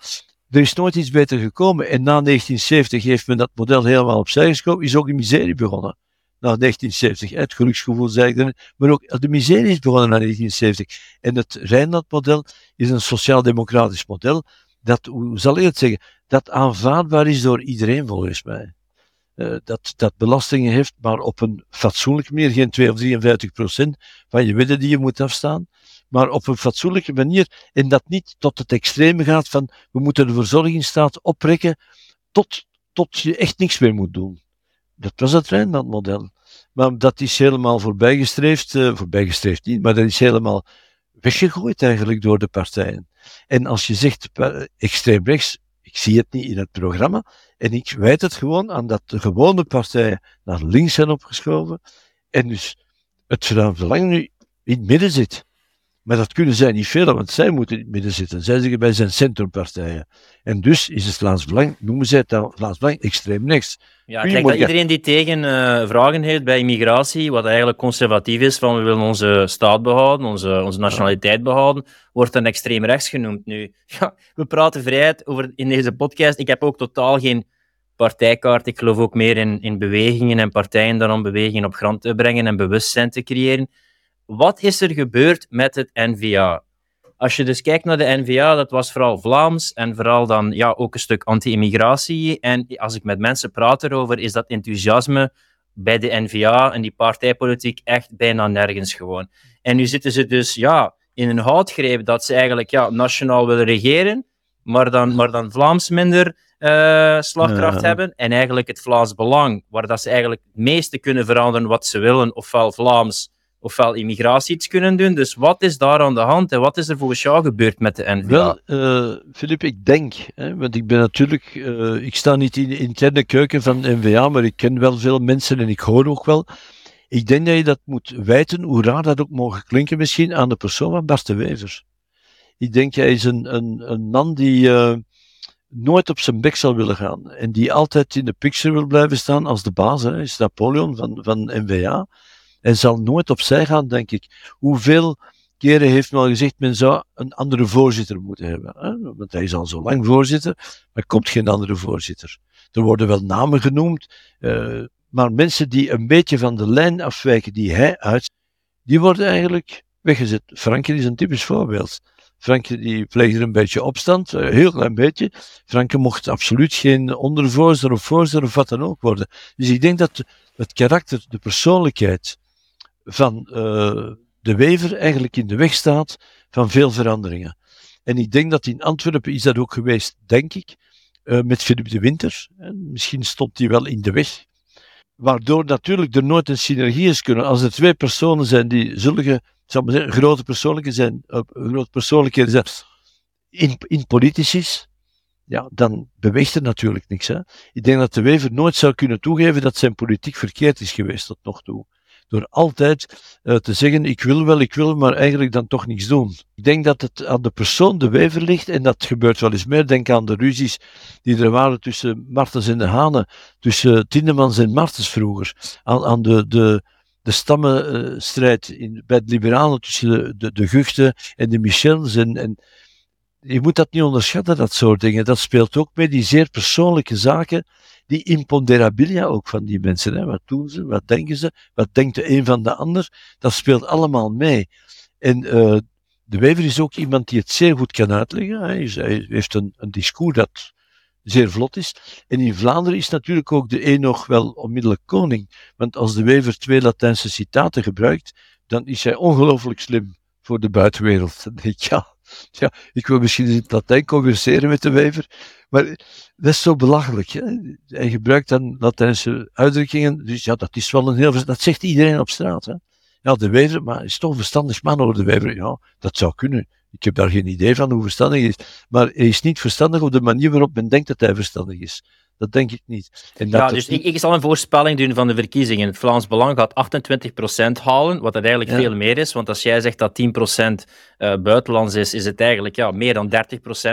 Er is nooit iets beter gekomen. En na 1970 heeft men dat model helemaal opzij geschoven, is ook de miserie begonnen. Na 1970, het geluksgevoel zei ik dan, maar ook de miserie is begonnen na 1970. En het Rijnland-model is een sociaal-democratisch model dat, hoe zal ik het zeggen, dat aanvaardbaar is door iedereen volgens mij. Uh, dat, dat belastingen heeft, maar op een fatsoenlijke manier, geen 2 of 53 procent van je winnen die je moet afstaan maar op een fatsoenlijke manier en dat niet tot het extreme gaat van we moeten de verzorgingsstaat oprekken tot, tot je echt niks meer moet doen. Dat was het Rijnlandmodel. Maar dat is helemaal voorbijgestreefd, uh, voorbijgestreefd niet, maar dat is helemaal weggegooid eigenlijk door de partijen. En als je zegt uh, extreem rechts, ik zie het niet in het programma, en ik wijt het gewoon aan dat de gewone partijen naar links zijn opgeschoven, en dus het Belang nu in het midden zit. Maar dat kunnen zij niet veel, want zij moeten in het midden zitten. Zij zeggen wij zijn centrumpartijen. En dus is het Vlaams Belang, noemen zij het dan Vlaams Belang extreem rechts. Ja, kijk, dat iedereen die tegen uh, vragen heeft bij immigratie, wat eigenlijk conservatief is, van we willen onze staat behouden, onze, onze nationaliteit behouden, wordt dan extreem rechts genoemd nu. (laughs) Ja, we praten vrijheid over in deze podcast. Ik heb ook totaal geen partijkaart. Ik geloof ook meer in, in bewegingen en partijen dan om bewegingen op grond te brengen en bewustzijn te creëren wat is er gebeurd met het NVA? Als je dus kijkt naar de NVA, dat was vooral Vlaams en vooral dan ja, ook een stuk anti-immigratie. En als ik met mensen praat erover, is dat enthousiasme bij de NVA en die partijpolitiek echt bijna nergens gewoon. En nu zitten ze dus ja, in hun hout grijpen dat ze eigenlijk ja, nationaal willen regeren, maar dan, maar dan Vlaams minder uh, slagkracht hebben. En eigenlijk het Vlaams Belang, waar dat ze eigenlijk het meeste kunnen veranderen wat ze willen, ofwel Vlaams ofwel immigratie iets kunnen doen. Dus wat is daar aan de hand en wat is er volgens jou gebeurd met de NVA? Wel, Filip, ik denk, hè, want ik ben natuurlijk, uh, ik sta niet in de interne keuken van NVA, maar ik ken wel veel mensen en ik hoor ook wel. Ik denk dat je dat moet wijten, hoe raar dat ook mogen klinken misschien, aan de persoon van Bart de Wever. Ik denk, hij is een, een, een man die uh, nooit op zijn bek zal willen gaan. En die altijd in de picture wil blijven staan als de baas. Hij is Napoleon van, van NVA. Hij zal nooit opzij gaan, denk ik. Hoeveel keren heeft men al gezegd, men zou een andere voorzitter moeten hebben. Hè? Want hij is al zo lang voorzitter, maar er komt geen andere voorzitter. Er worden wel namen genoemd, uh, maar mensen die een beetje van de lijn afwijken die hij uit, die worden eigenlijk weggezet. Franken is een typisch voorbeeld. Franke die pleegde een beetje opstand, een heel klein beetje. Franke mocht absoluut geen ondervoorzitter of voorzitter of wat dan ook worden. Dus ik denk dat het karakter, de persoonlijkheid van uh, de wever eigenlijk in de weg staat van veel veranderingen. En ik denk dat in Antwerpen is dat ook geweest, denk ik, uh, met Philippe de Winter. En misschien stond hij wel in de weg. Waardoor natuurlijk er nooit een synergie is kunnen. Als er twee personen zijn die zulke maar grote persoonlijkheden zijn, uh, grote persoonlijkheden zijn in, in politicis, ja, dan beweegt er natuurlijk niks. Hè. Ik denk dat de Wever nooit zou kunnen toegeven dat zijn politiek verkeerd is geweest tot nog toe. Door altijd uh, te zeggen, ik wil wel, ik wil, maar eigenlijk dan toch niets doen. Ik denk dat het aan de persoon de Wever ligt, en dat gebeurt wel eens meer. Denk aan de ruzies die er waren tussen Martens en de Hanen, tussen Tindemans en Martens vroeger. Aan, aan de, de, de stammenstrijd in, bij de liberalen tussen de, de, de Guchten en de Michels. En, en je moet dat niet onderschatten, dat soort dingen. Dat speelt ook mee, die zeer persoonlijke zaken, die imponderabilia ook van die mensen. Hè. Wat doen ze, wat denken ze, wat denkt de een van de ander, dat speelt allemaal mee. En uh, de Wever is ook iemand die het zeer goed kan uitleggen. Hij heeft een, een discours dat zeer vlot is. En in Vlaanderen is natuurlijk ook de een nog wel onmiddellijk koning. Want als de Wever twee Latijnse citaten gebruikt, dan is hij ongelooflijk slim voor de buitenwereld. Dan denk ik, ja, ja, ik wil misschien in het Latijn converseren met de Wever, maar dat is zo belachelijk. Hè? Hij gebruikt dan Latijnse uitdrukkingen, dus ja, dat is wel een heel... Dat zegt iedereen op straat. Hè? Ja, de Wever, maar is toch een verstandig man over de Wever? Ja, dat zou kunnen. Ik heb daar geen idee van hoe verstandig hij is. Maar hij is niet verstandig op de manier waarop men denkt dat hij verstandig is. Dat denk ik niet. En dat ja, dus ik, ik, zal een voorspelling doen van de verkiezingen. Het Vlaams Belang gaat 28% halen, wat dat eigenlijk veel meer is. Want als jij zegt dat 10% uh, eh, buitenlands is, is het eigenlijk ja, meer dan 30%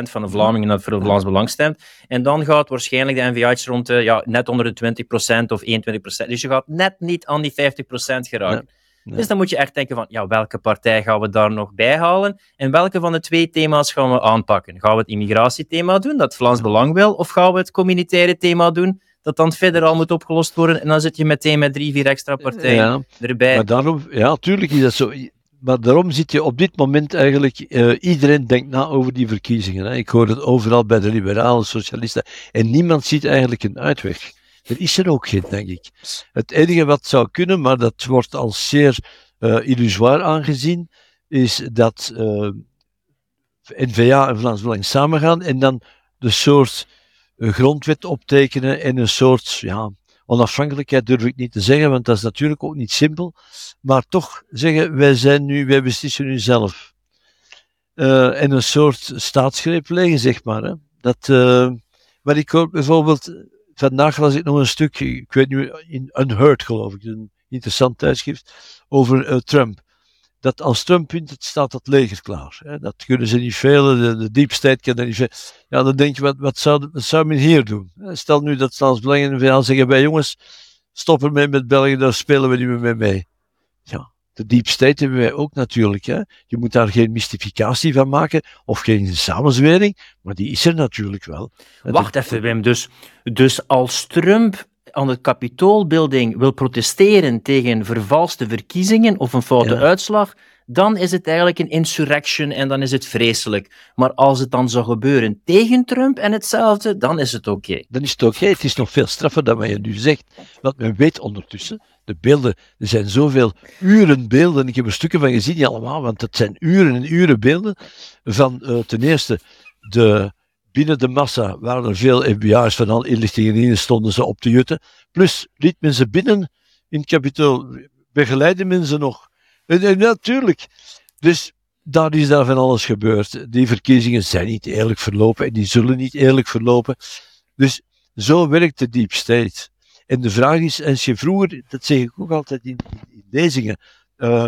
van de Vlamingen dat voor het Vlaams Belang stemt. En dan gaat waarschijnlijk de NVA rond de, ja, net onder de 20% of 21%. Dus je gaat net niet aan die 50% geraken. Ja. Dus dan moet je echt denken van, ja, welke partij gaan we daar nog bij halen? En welke van de twee thema's gaan we aanpakken? Gaan we het immigratiethema doen, dat Vlaams Belang wil? Of gaan we het communitaire thema doen, dat dan federaal moet opgelost worden? En dan zit je meteen met drie, vier extra partijen erbij. Maar daarom, ja, tuurlijk is dat zo. Maar daarom zit je op dit moment eigenlijk, uh, iedereen denkt na over die verkiezingen. Hè. Ik hoor het overal bij de liberalen, socialisten. En niemand ziet eigenlijk een uitweg. Er is er ook geen, denk ik. Het enige wat zou kunnen, maar dat wordt als zeer uh, illusoir aangezien, is dat uh, eh, N-VA en Vlaams Belang samengaan en dan de soort uh, grondwet optekenen en een soort ja, onafhankelijkheid durf ik niet te zeggen, want dat is natuurlijk ook niet simpel, maar toch zeggen wij zijn nu, wij beslissen nu zelf. En een soort staatsgreep leggen, zeg maar. Hè. Dat, maar ik hoor bijvoorbeeld Vandaag las ik nog een stuk, ik weet niet, in Unheard geloof ik, een interessant tijdschrift, over uh, Trump. Dat als Trump wint, staat dat leger klaar. Hè? Dat kunnen ze niet velen, de, de kan dat niet veel. Ja, dan denk je, wat, wat, zou, zou men hier doen? Stel nu dat Staats Belang en VA zeggen, wij jongens, stop ermee met België, daar spelen we niet meer mee. Ja, de deep state hebben wij ook natuurlijk. Hè. Je moet daar geen mystificatie van maken of geen samenzwering, maar die is er natuurlijk wel. Wacht even, Wim. Dus, dus als Trump aan de kapitoolbuilding wil protesteren tegen vervalste verkiezingen of een foute uitslag, dan is het eigenlijk een insurrection en dan is het vreselijk. Maar als het dan zou gebeuren tegen Trump en hetzelfde, dan is het oké. Dan is het oké. Het is nog veel straffer dan wat je nu zegt. Want men weet ondertussen, de beelden, er zijn zoveel uren beelden, ik heb er stukken van gezien, niet allemaal, want het zijn uren en uren beelden van uh, ten eerste de binnen de massa waren er veel FBI's van al inlichtingen in, stonden ze op te jutten. Plus liet men ze binnen in het kapitool, begeleiden men ze nog. En natuurlijk. Dus daar is daar van alles gebeurd. Die verkiezingen zijn niet eerlijk verlopen en die zullen niet eerlijk verlopen. Dus zo werkt de deep state. En de vraag is, als je vroeger, dat zeg ik ook altijd in, in lezingen, uh,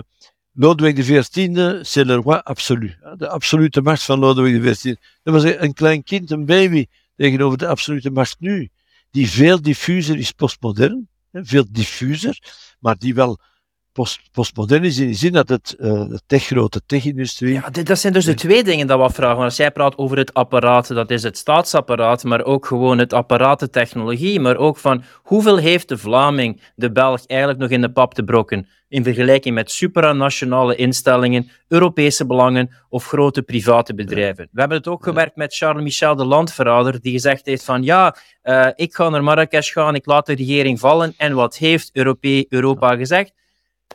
Lodewijk XIV, c'est le roi absolu. De absolute macht van Lodewijk XIV. Dat was een klein kind, een baby, tegenover de absolute macht nu. Die veel diffuser is postmodern, veel diffuser, maar die wel post, postmodern is in de zin dat het uh, de tech, grote tech-industrie... Ja, dat zijn dus de twee dingen dat we vragen. Als jij praat over het apparaat, dat is het staatsapparaat, maar ook gewoon het apparaatentechnologie, maar ook van hoeveel heeft de Vlaming, de Belg, eigenlijk nog in de pap te brokken in vergelijking met supranationale instellingen, Europese belangen of grote private bedrijven. We hebben het ook gewerkt met Charles Michel de Landverrader, die gezegd heeft van ja, uh, ik ga naar Marrakesh gaan, ik laat de regering vallen. En wat heeft Europee, Europa gezegd?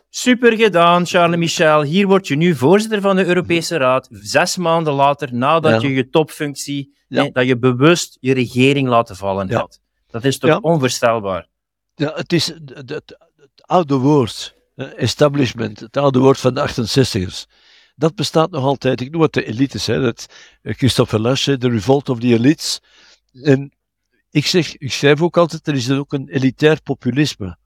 Super gedaan, Charles Michel. Hier word je nu voorzitter van de Europese Raad. Zes maanden later, nadat je je topfunctie, ja. dat je bewust je regering laten vallen had. Dat is toch onvoorstelbaar? Ja, het is het, het, oude woord, establishment, het oude woord van de 68ers. Dat bestaat nog altijd. Ik noem het de elites. Hè. Dat, eh, Christopher Lasch, de revolt of the elites. En ik, zeg, ik schrijf ook altijd, er is ook een elitair populisme.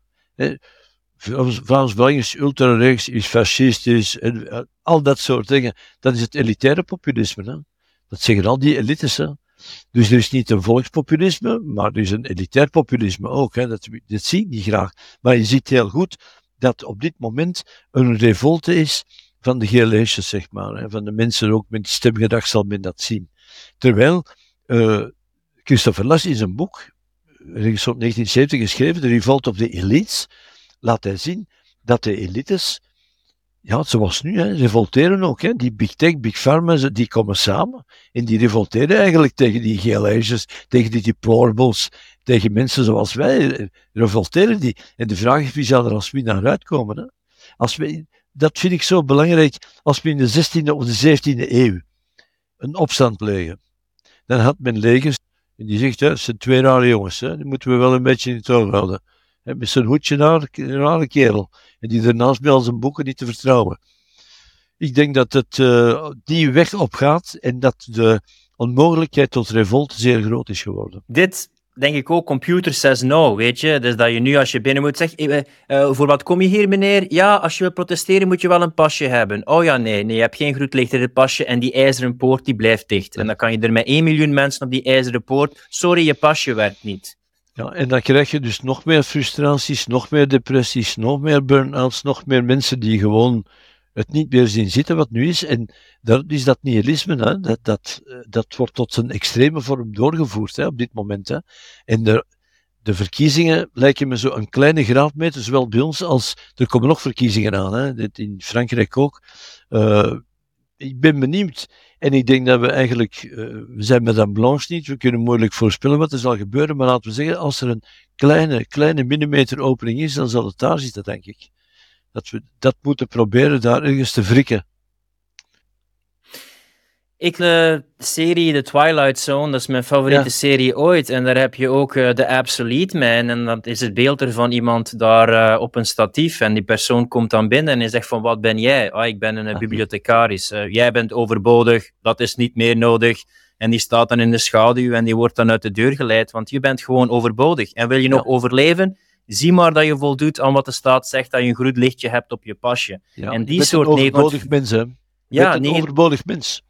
Vlaams-Belang is ultra-rechts, is fascistisch, en eh, al dat soort dingen. Dat is het elitaire populisme. Hè? Dat zeggen al die elites. Hè? Dus er is niet een volkspopulisme, maar er is een elitair populisme ook. Hè? Dat, zie ik niet graag. Maar je ziet heel goed dat op dit moment een revolte is van de GLS'jes, zeg maar. Hè? Van de mensen ook met stemgedrag zal men dat zien. Terwijl uh, Christopher Lass in zijn boek, ergens op 1970 geschreven, The Revolt of the Elites, laat hij zien dat de elites, ja, zoals nu, hè, revolteren ook. Hè. Die big tech, big pharma, die komen samen en die revolteren eigenlijk tegen die GLS'jes, tegen die deplorables, tegen mensen zoals wij, revolteren die. En de vraag is, wie zal er als winnaar uitkomen? Hè? Als we, dat vind ik zo belangrijk, als we in de 16e of de 17e eeuw een opstand plegen, dan had men legers, en die zegt, hè, zijn twee rare jongens, hè, die moeten we wel een beetje in het oog houden met zijn hoedje naar, een rare kerel. En die daarnaast bij al zijn boeken niet te vertrouwen. Ik denk dat het uh, die weg op gaat en dat de onmogelijkheid tot revolte zeer groot is geworden. Dit denk ik ook, computer says no, weet je. Dus dat je nu als je binnen moet zeggen, uh, uh, voor wat kom je hier meneer? Ja, als je wil protesteren moet je wel een pasje hebben. Oh ja, nee, nee, je hebt geen groet licht in het pasje en die ijzeren poort die blijft dicht. En dan kan je er met 1 miljoen mensen op die ijzeren poort, sorry, je pasje werkt niet. Ja, en dan krijg je dus nog meer frustraties, nog meer depressies, nog meer burn-outs, nog meer mensen die gewoon het niet meer zien zitten wat nu is. En dat is dat nihilisme, hè, dat, dat, dat wordt tot zijn extreme vorm doorgevoerd hè, op dit moment. Hè. En de, de verkiezingen lijken me zo een kleine graadmeter, zowel bij ons als er komen nog verkiezingen aan. Hè, in Frankrijk ook. Uh, ik ben benieuwd. En ik denk dat we eigenlijk, uh, we zijn met een Blanche niet, we kunnen moeilijk voorspellen wat er zal gebeuren, maar laten we zeggen, als er een kleine, kleine millimeter opening is, dan zal het daar zitten, denk ik. Dat we dat moeten proberen daar ergens te wrikken. Ik, de serie The Twilight Zone, dat is mijn favoriete serie ooit. En daar heb je ook uh, de Absolute Man. En dat is het beeld ervan iemand daar uh, op een statief. En die persoon komt dan binnen en zegt van, wat ben jij? Ah, ik ben een uh, bibliothecaris. jij bent overbodig, dat is niet meer nodig. En die staat dan in de schaduw en die wordt dan uit de deur geleid, want je bent gewoon overbodig. En wil je nog overleven? Zie maar dat je voldoet aan wat de staat zegt, dat je een groen lichtje hebt op je pasje. Ja, en die soort... Een overbodig mens, hè? Ja, een overbodig mens.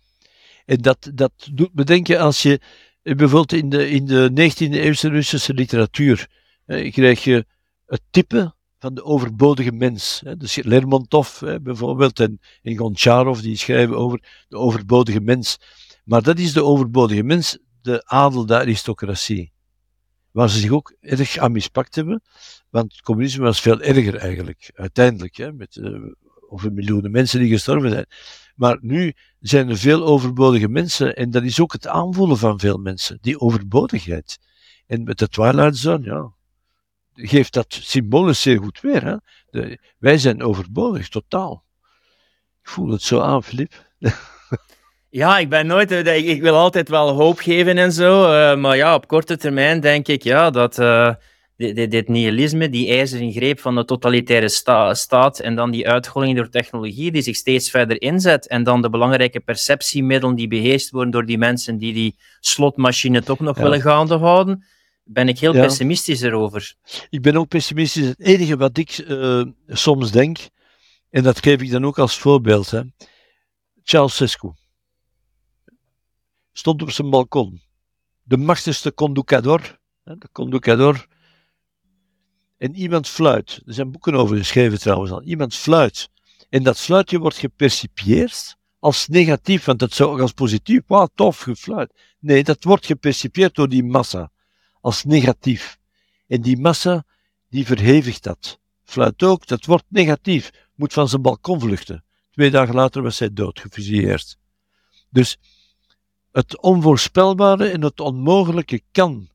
En dat, dat doet me denken als je eh, bijvoorbeeld in de, in de 19e eeuwse Russische literatuur eh, krijg je het type van de overbodige mens. Hè. Dus Lermontov hè, bijvoorbeeld en, en Goncharov die schrijven over de overbodige mens. Maar dat is de overbodige mens, de adel, de aristocratie. Waar ze zich ook erg aan mispakt hebben, want het communisme was veel erger eigenlijk, uiteindelijk, hè, met uh, over miljoenen mensen die gestorven zijn. Maar nu zijn er veel overbodige mensen en dat is ook het aanvoelen van veel mensen, die overbodigheid. En met de Twilight Zone, ja, geeft dat symbolisch zeer goed weer. Hè? Wij zijn overbodig, totaal. Ik voel het zo aan, Filip. (laughs) Ja, ik ben nooit. Ik, ik, wil altijd wel hoop geven en zo. Uh, maar ja, op korte termijn denk ik ja, dat uh, dit, dit, nihilisme, die ijzeren greep van de totalitaire sta staat en dan die uitholling door technologie die zich steeds verder inzet en dan de belangrijke perceptiemiddelen die beheerst worden door die mensen die die slotmachine toch nog willen gaande houden, ben ik heel pessimistisch erover. Ik ben ook pessimistisch. Het enige wat ik uh, soms denk, en dat geef ik dan ook als voorbeeld, hè. Charles Sescu stond op zijn balkon. De machtigste conducador, de conducador. En iemand fluit. Er zijn boeken over geschreven trouwens al. Iemand fluit. En dat fluitje wordt gepercipieerd als negatief, want dat zou ook als positief, wauw, tof, gefluit. Nee, dat wordt gepercipieerd door die massa als negatief. En die massa, die verhevigt dat. Fluit ook, dat wordt negatief, moet van zijn balkon vluchten. Twee dagen later was hij dood, gefusilleerd. Dus het onvoorspelbare en het onmogelijke kan.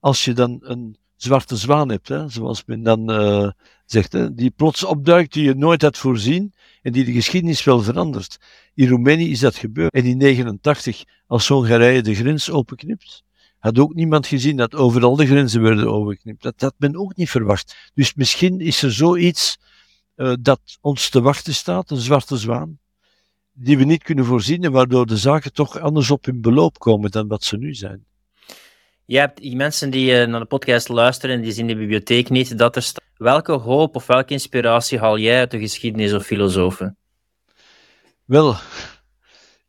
Als je dan een zwarte zwaan hebt, hè, zoals men dan uh, zegt, hè, die plots opduikt, die je nooit had voorzien en die de geschiedenis wel verandert. In Roemenië is dat gebeurd. En in 89, als Hongarije de grens openknipt, had ook niemand gezien dat overal de grenzen werden overgeknipt. Dat had men ook niet verwacht. Dus misschien is er zoiets uh, dat ons te wachten staat, een zwarte zwaan, die we niet kunnen voorzien en waardoor de zaken toch anders op hun beloop komen dan wat ze nu zijn. Je hebt mensen die uh, naar de podcast luisteren en die zien de bibliotheek niet dat er. Welke hoop of welke inspiratie haal jij uit de geschiedenis of filosofen? Wel,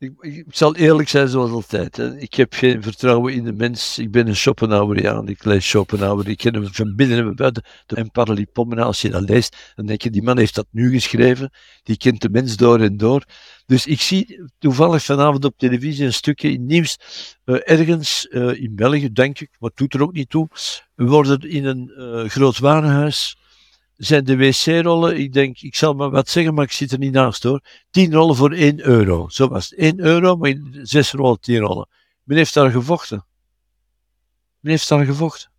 ik, zal eerlijk zijn zoals altijd. Ik heb geen vertrouwen in de mens. Ik ben een Schopenhaueriaan. Ik lees Schopenhauer. Ik ken hem van binnen en buiten. En Paralipomena, als je dat leest, dan denk je, die man heeft dat nu geschreven. Die kent de mens door en door. Dus ik zie toevallig vanavond op televisie een stukje in nieuws. Uh, ergens uh, in België, denk ik, het doet er ook niet toe, worden in een uh, groot warenhuis zijn de wc-rollen, ik denk, ik zal maar wat zeggen, maar ik zit er niet naast hoor. 10 rollen voor 1 euro. Zo was het. 1 euro, maar 6 rollen, 10 rollen. Men heeft daar gevochten. Men heeft daar gevochten.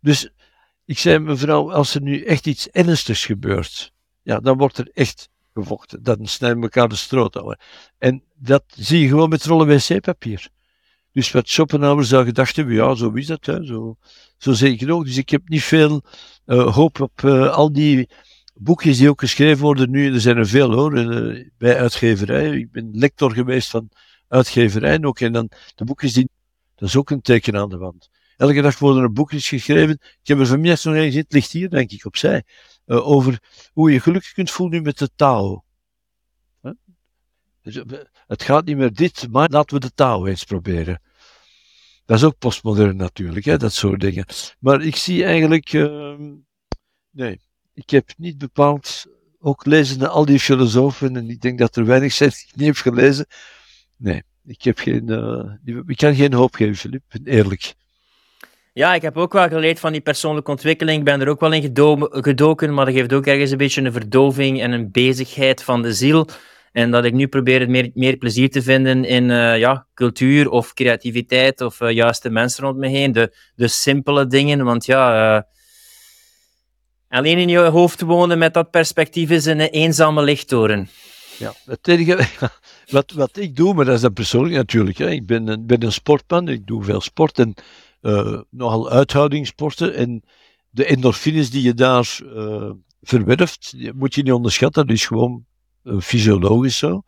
Dus ik zei mevrouw, als er nu echt iets ernstigs gebeurt, ja, dan wordt er echt gevochten. Dan snijden we elkaar de stroot En dat zie je gewoon met rollen wc-papier. Dus wat Schopenhauer zou gedacht hebben, ja, zo is dat, hè, zo, zo zeker ook. Dus ik heb niet veel uh, hoop op uh, al die boekjes die ook geschreven worden nu. Er zijn er veel hoor, uh, bij uitgeverij. Ik ben lector geweest van uitgeverij ook. En dan de boekjes die, dat is ook een teken aan de wand. Elke dag worden er boekjes geschreven. Ik heb er vanmiddag nog eens, het ligt hier denk ik opzij, over hoe je gelukkig kunt voelen nu met de Tao. Het gaat niet meer dit, maar laten we de Tao eens proberen. Dat is ook postmodern natuurlijk, hè, dat soort dingen. Maar ik zie eigenlijk, uh, nee, ik heb niet bepaald, ook lezende al die filosofen, en ik denk dat er weinig zijn die ik niet heb gelezen. Nee, ik, heb geen, uh, ik kan geen hoop geven, Filip, eerlijk. Ja, ik heb ook wel geleerd van die persoonlijke ontwikkeling. Ik ben er ook wel in gedoken, maar dat geeft ook ergens een beetje een verdoving en een bezigheid van de ziel. En dat ik nu probeer meer, meer plezier te vinden in uh, ja, cultuur of creativiteit of uh, juist de mensen rond me heen. De, de simpele dingen, want ja... Uh, alleen in je hoofd wonen met dat perspectief is een eenzame lichttoren. Ja, het enige, (laughs) wat, wat ik doe, maar dat is dan persoonlijk natuurlijk. Hè. Ik ben een, ben een sportman, ik doe veel sport en uh, nogal uithoudingssporten. En de endorfines die je daar uh, verwerft, moet je niet onderschatten. Is gewoon fysiologisch zo.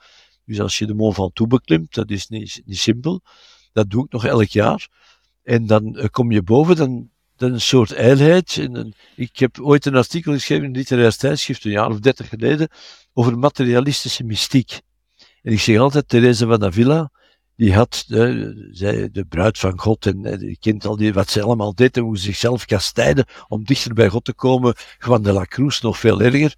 Dus als je de Mont Ventoux beklimt, dat is niet, niet simpel. Dat doe ik nog elk jaar. En dan uh, kom je boven, dan, een soort ijlheid. Ik heb ooit een artikel geschreven in een literair tijdschrift, een jaar of dertig geleden, over materialistische mystiek. En ik zeg altijd, Therese van Avila, die had de, zij, de bruid van God en die kent al die, wat ze allemaal deed en hoe ze zichzelf kastijden om dichter bij God te komen. Juan de la Cruz nog veel erger.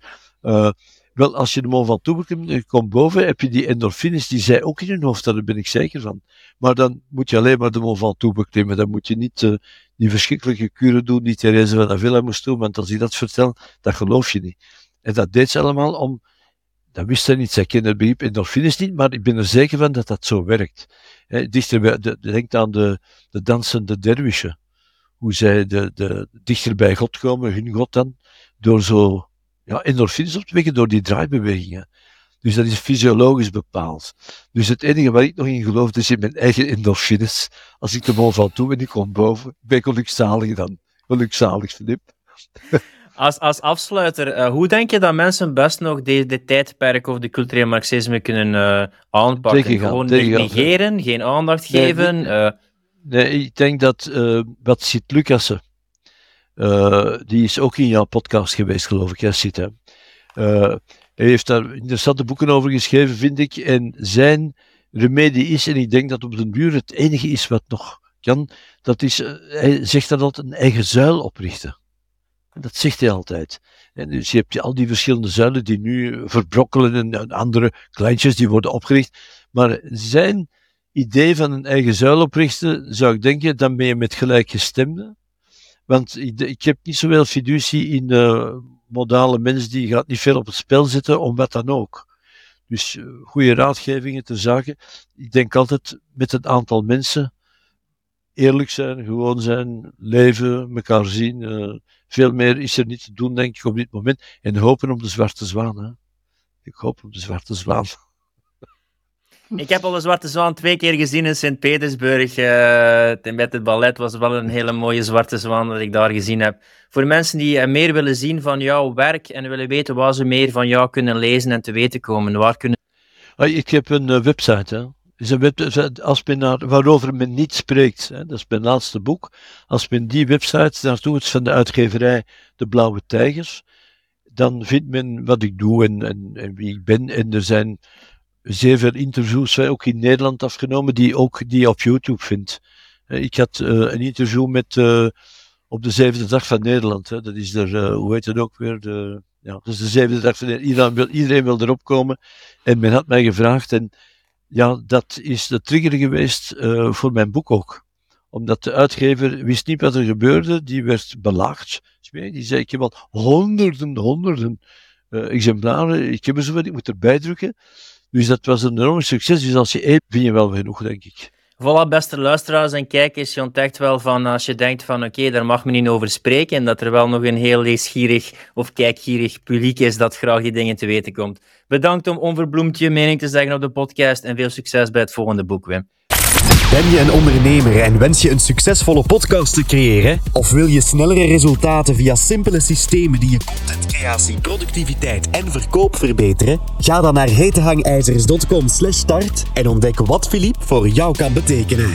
Wel, als je de Mont Ventoux komt boven, heb je die endorfines, die zij ook in hun hoofd, daar ben ik zeker van. Maar dan moet je alleen maar de Mont Ventoux beklimmen. Dan moet je niet uh, die verschrikkelijke kuren doen die Therese van Avila moest doen, want als hij dat vertelt, dat geloof je niet. En dat deed ze allemaal om dat wist hij niet. Zij kende het begrip endorfines niet, maar ik ben er zeker van dat dat zo werkt. Dichter de, denk aan de, de dansende derwishen. Hoe zij de, de, dichter bij God komen, hun God dan, door zo ja, endorfines op te wekken, door die draaibewegingen. Dus dat is fysiologisch bepaald. Dus het enige waar ik nog in geloof, is in mijn eigen endorfines. Als ik de mol van toe en ik kom boven, ben ik gelukzalig dan. Gelukzalig, Filip. (laughs) Als, als afsluiter, uh, hoe denk je dat mensen best nog de, de tijdperk of de cultureel marxisme kunnen uh, aanpakken? Tegengaan, Gewoon tegengaan, negeren, geen aandacht geven? Nee, uh, nee ik denk dat wat Sint Lucassen, die is ook in jouw podcast geweest, geloof ik, ja, hè? hij heeft daar interessante boeken over geschreven, vind ik. En zijn remedie is, en ik denk dat op den duur het enige is wat nog kan, dat is, hij zegt dat altijd, een eigen zuil oprichten. Dat zegt hij altijd. En dus je hebt al die verschillende zuilen die nu verbrokkelen en andere kleintjes die worden opgericht. Maar zijn idee van een eigen zuil oprichten, zou ik denken, dan ben je met gelijkgestemden. Want ik, heb niet zoveel fiducie in modale mensen die gaat niet veel op het spel zetten, om wat dan ook. Dus uh, goede raadgevingen te zaken. Ik denk altijd met een aantal mensen eerlijk zijn, gewoon zijn, leven, elkaar zien. Uh, veel meer is er niet te doen, denk ik, op dit moment. En hopen op de zwarte zwaan. Ik hoop op de zwarte zwaan. Ik heb al de Zwarte Zwaan twee keer gezien in Sint-Petersburg. Uh, met het ballet was wel een hele mooie Zwarte Zwaan dat ik daar gezien heb. Voor mensen die uh, meer willen zien van jouw werk en willen weten waar ze meer van jou kunnen lezen en te weten komen, waar kunnen... Ik heb een uh, website, is een website als men naar, waarover men niet spreekt. Hè, dat is mijn laatste boek. Als men die website naartoe is van de uitgeverij De Blauwe Tijgers, dan vindt men wat ik doe en, en, en wie ik ben. En er zijn zeer veel interviews, ook in Nederland afgenomen, die ook die op YouTube vindt. Ik had uh, een interview met uh, op de zevende dag van Nederland. Hè. Dat is er, hoe heet het ook weer? De, ja, is de zevende dag van Nederland. Iedereen wil, iedereen wil erop komen. En men had mij gevraagd. En ja, dat is de trigger geweest voor mijn boek ook. Omdat de uitgever wist niet wat er gebeurde, die werd belaagd. Die zei, ik heb al honderden, honderden exemplaren, ik heb er zoveel, ik moet erbij drukken. Dus dat was een enorm succes, dus als je eet, vind je wel genoeg, denk ik. Voilà, beste luisteraars en kijkers, je ontdekt wel van als je denkt van oké, daar mag men niet over spreken en dat er wel nog een heel leesgierig of kijkgierig publiek is dat graag die dingen te weten komt. Bedankt om onverbloemd je mening te zeggen op de podcast en veel succes bij het volgende boek, Wim. Ben je een ondernemer en wens je een succesvolle podcast te creëren? Of wil je snellere resultaten via simpele systemen die je contentcreatie, productiviteit en verkoop verbeteren? Ga dan naar hetehangijzers.com/start en ontdek wat Philippe voor jou kan betekenen.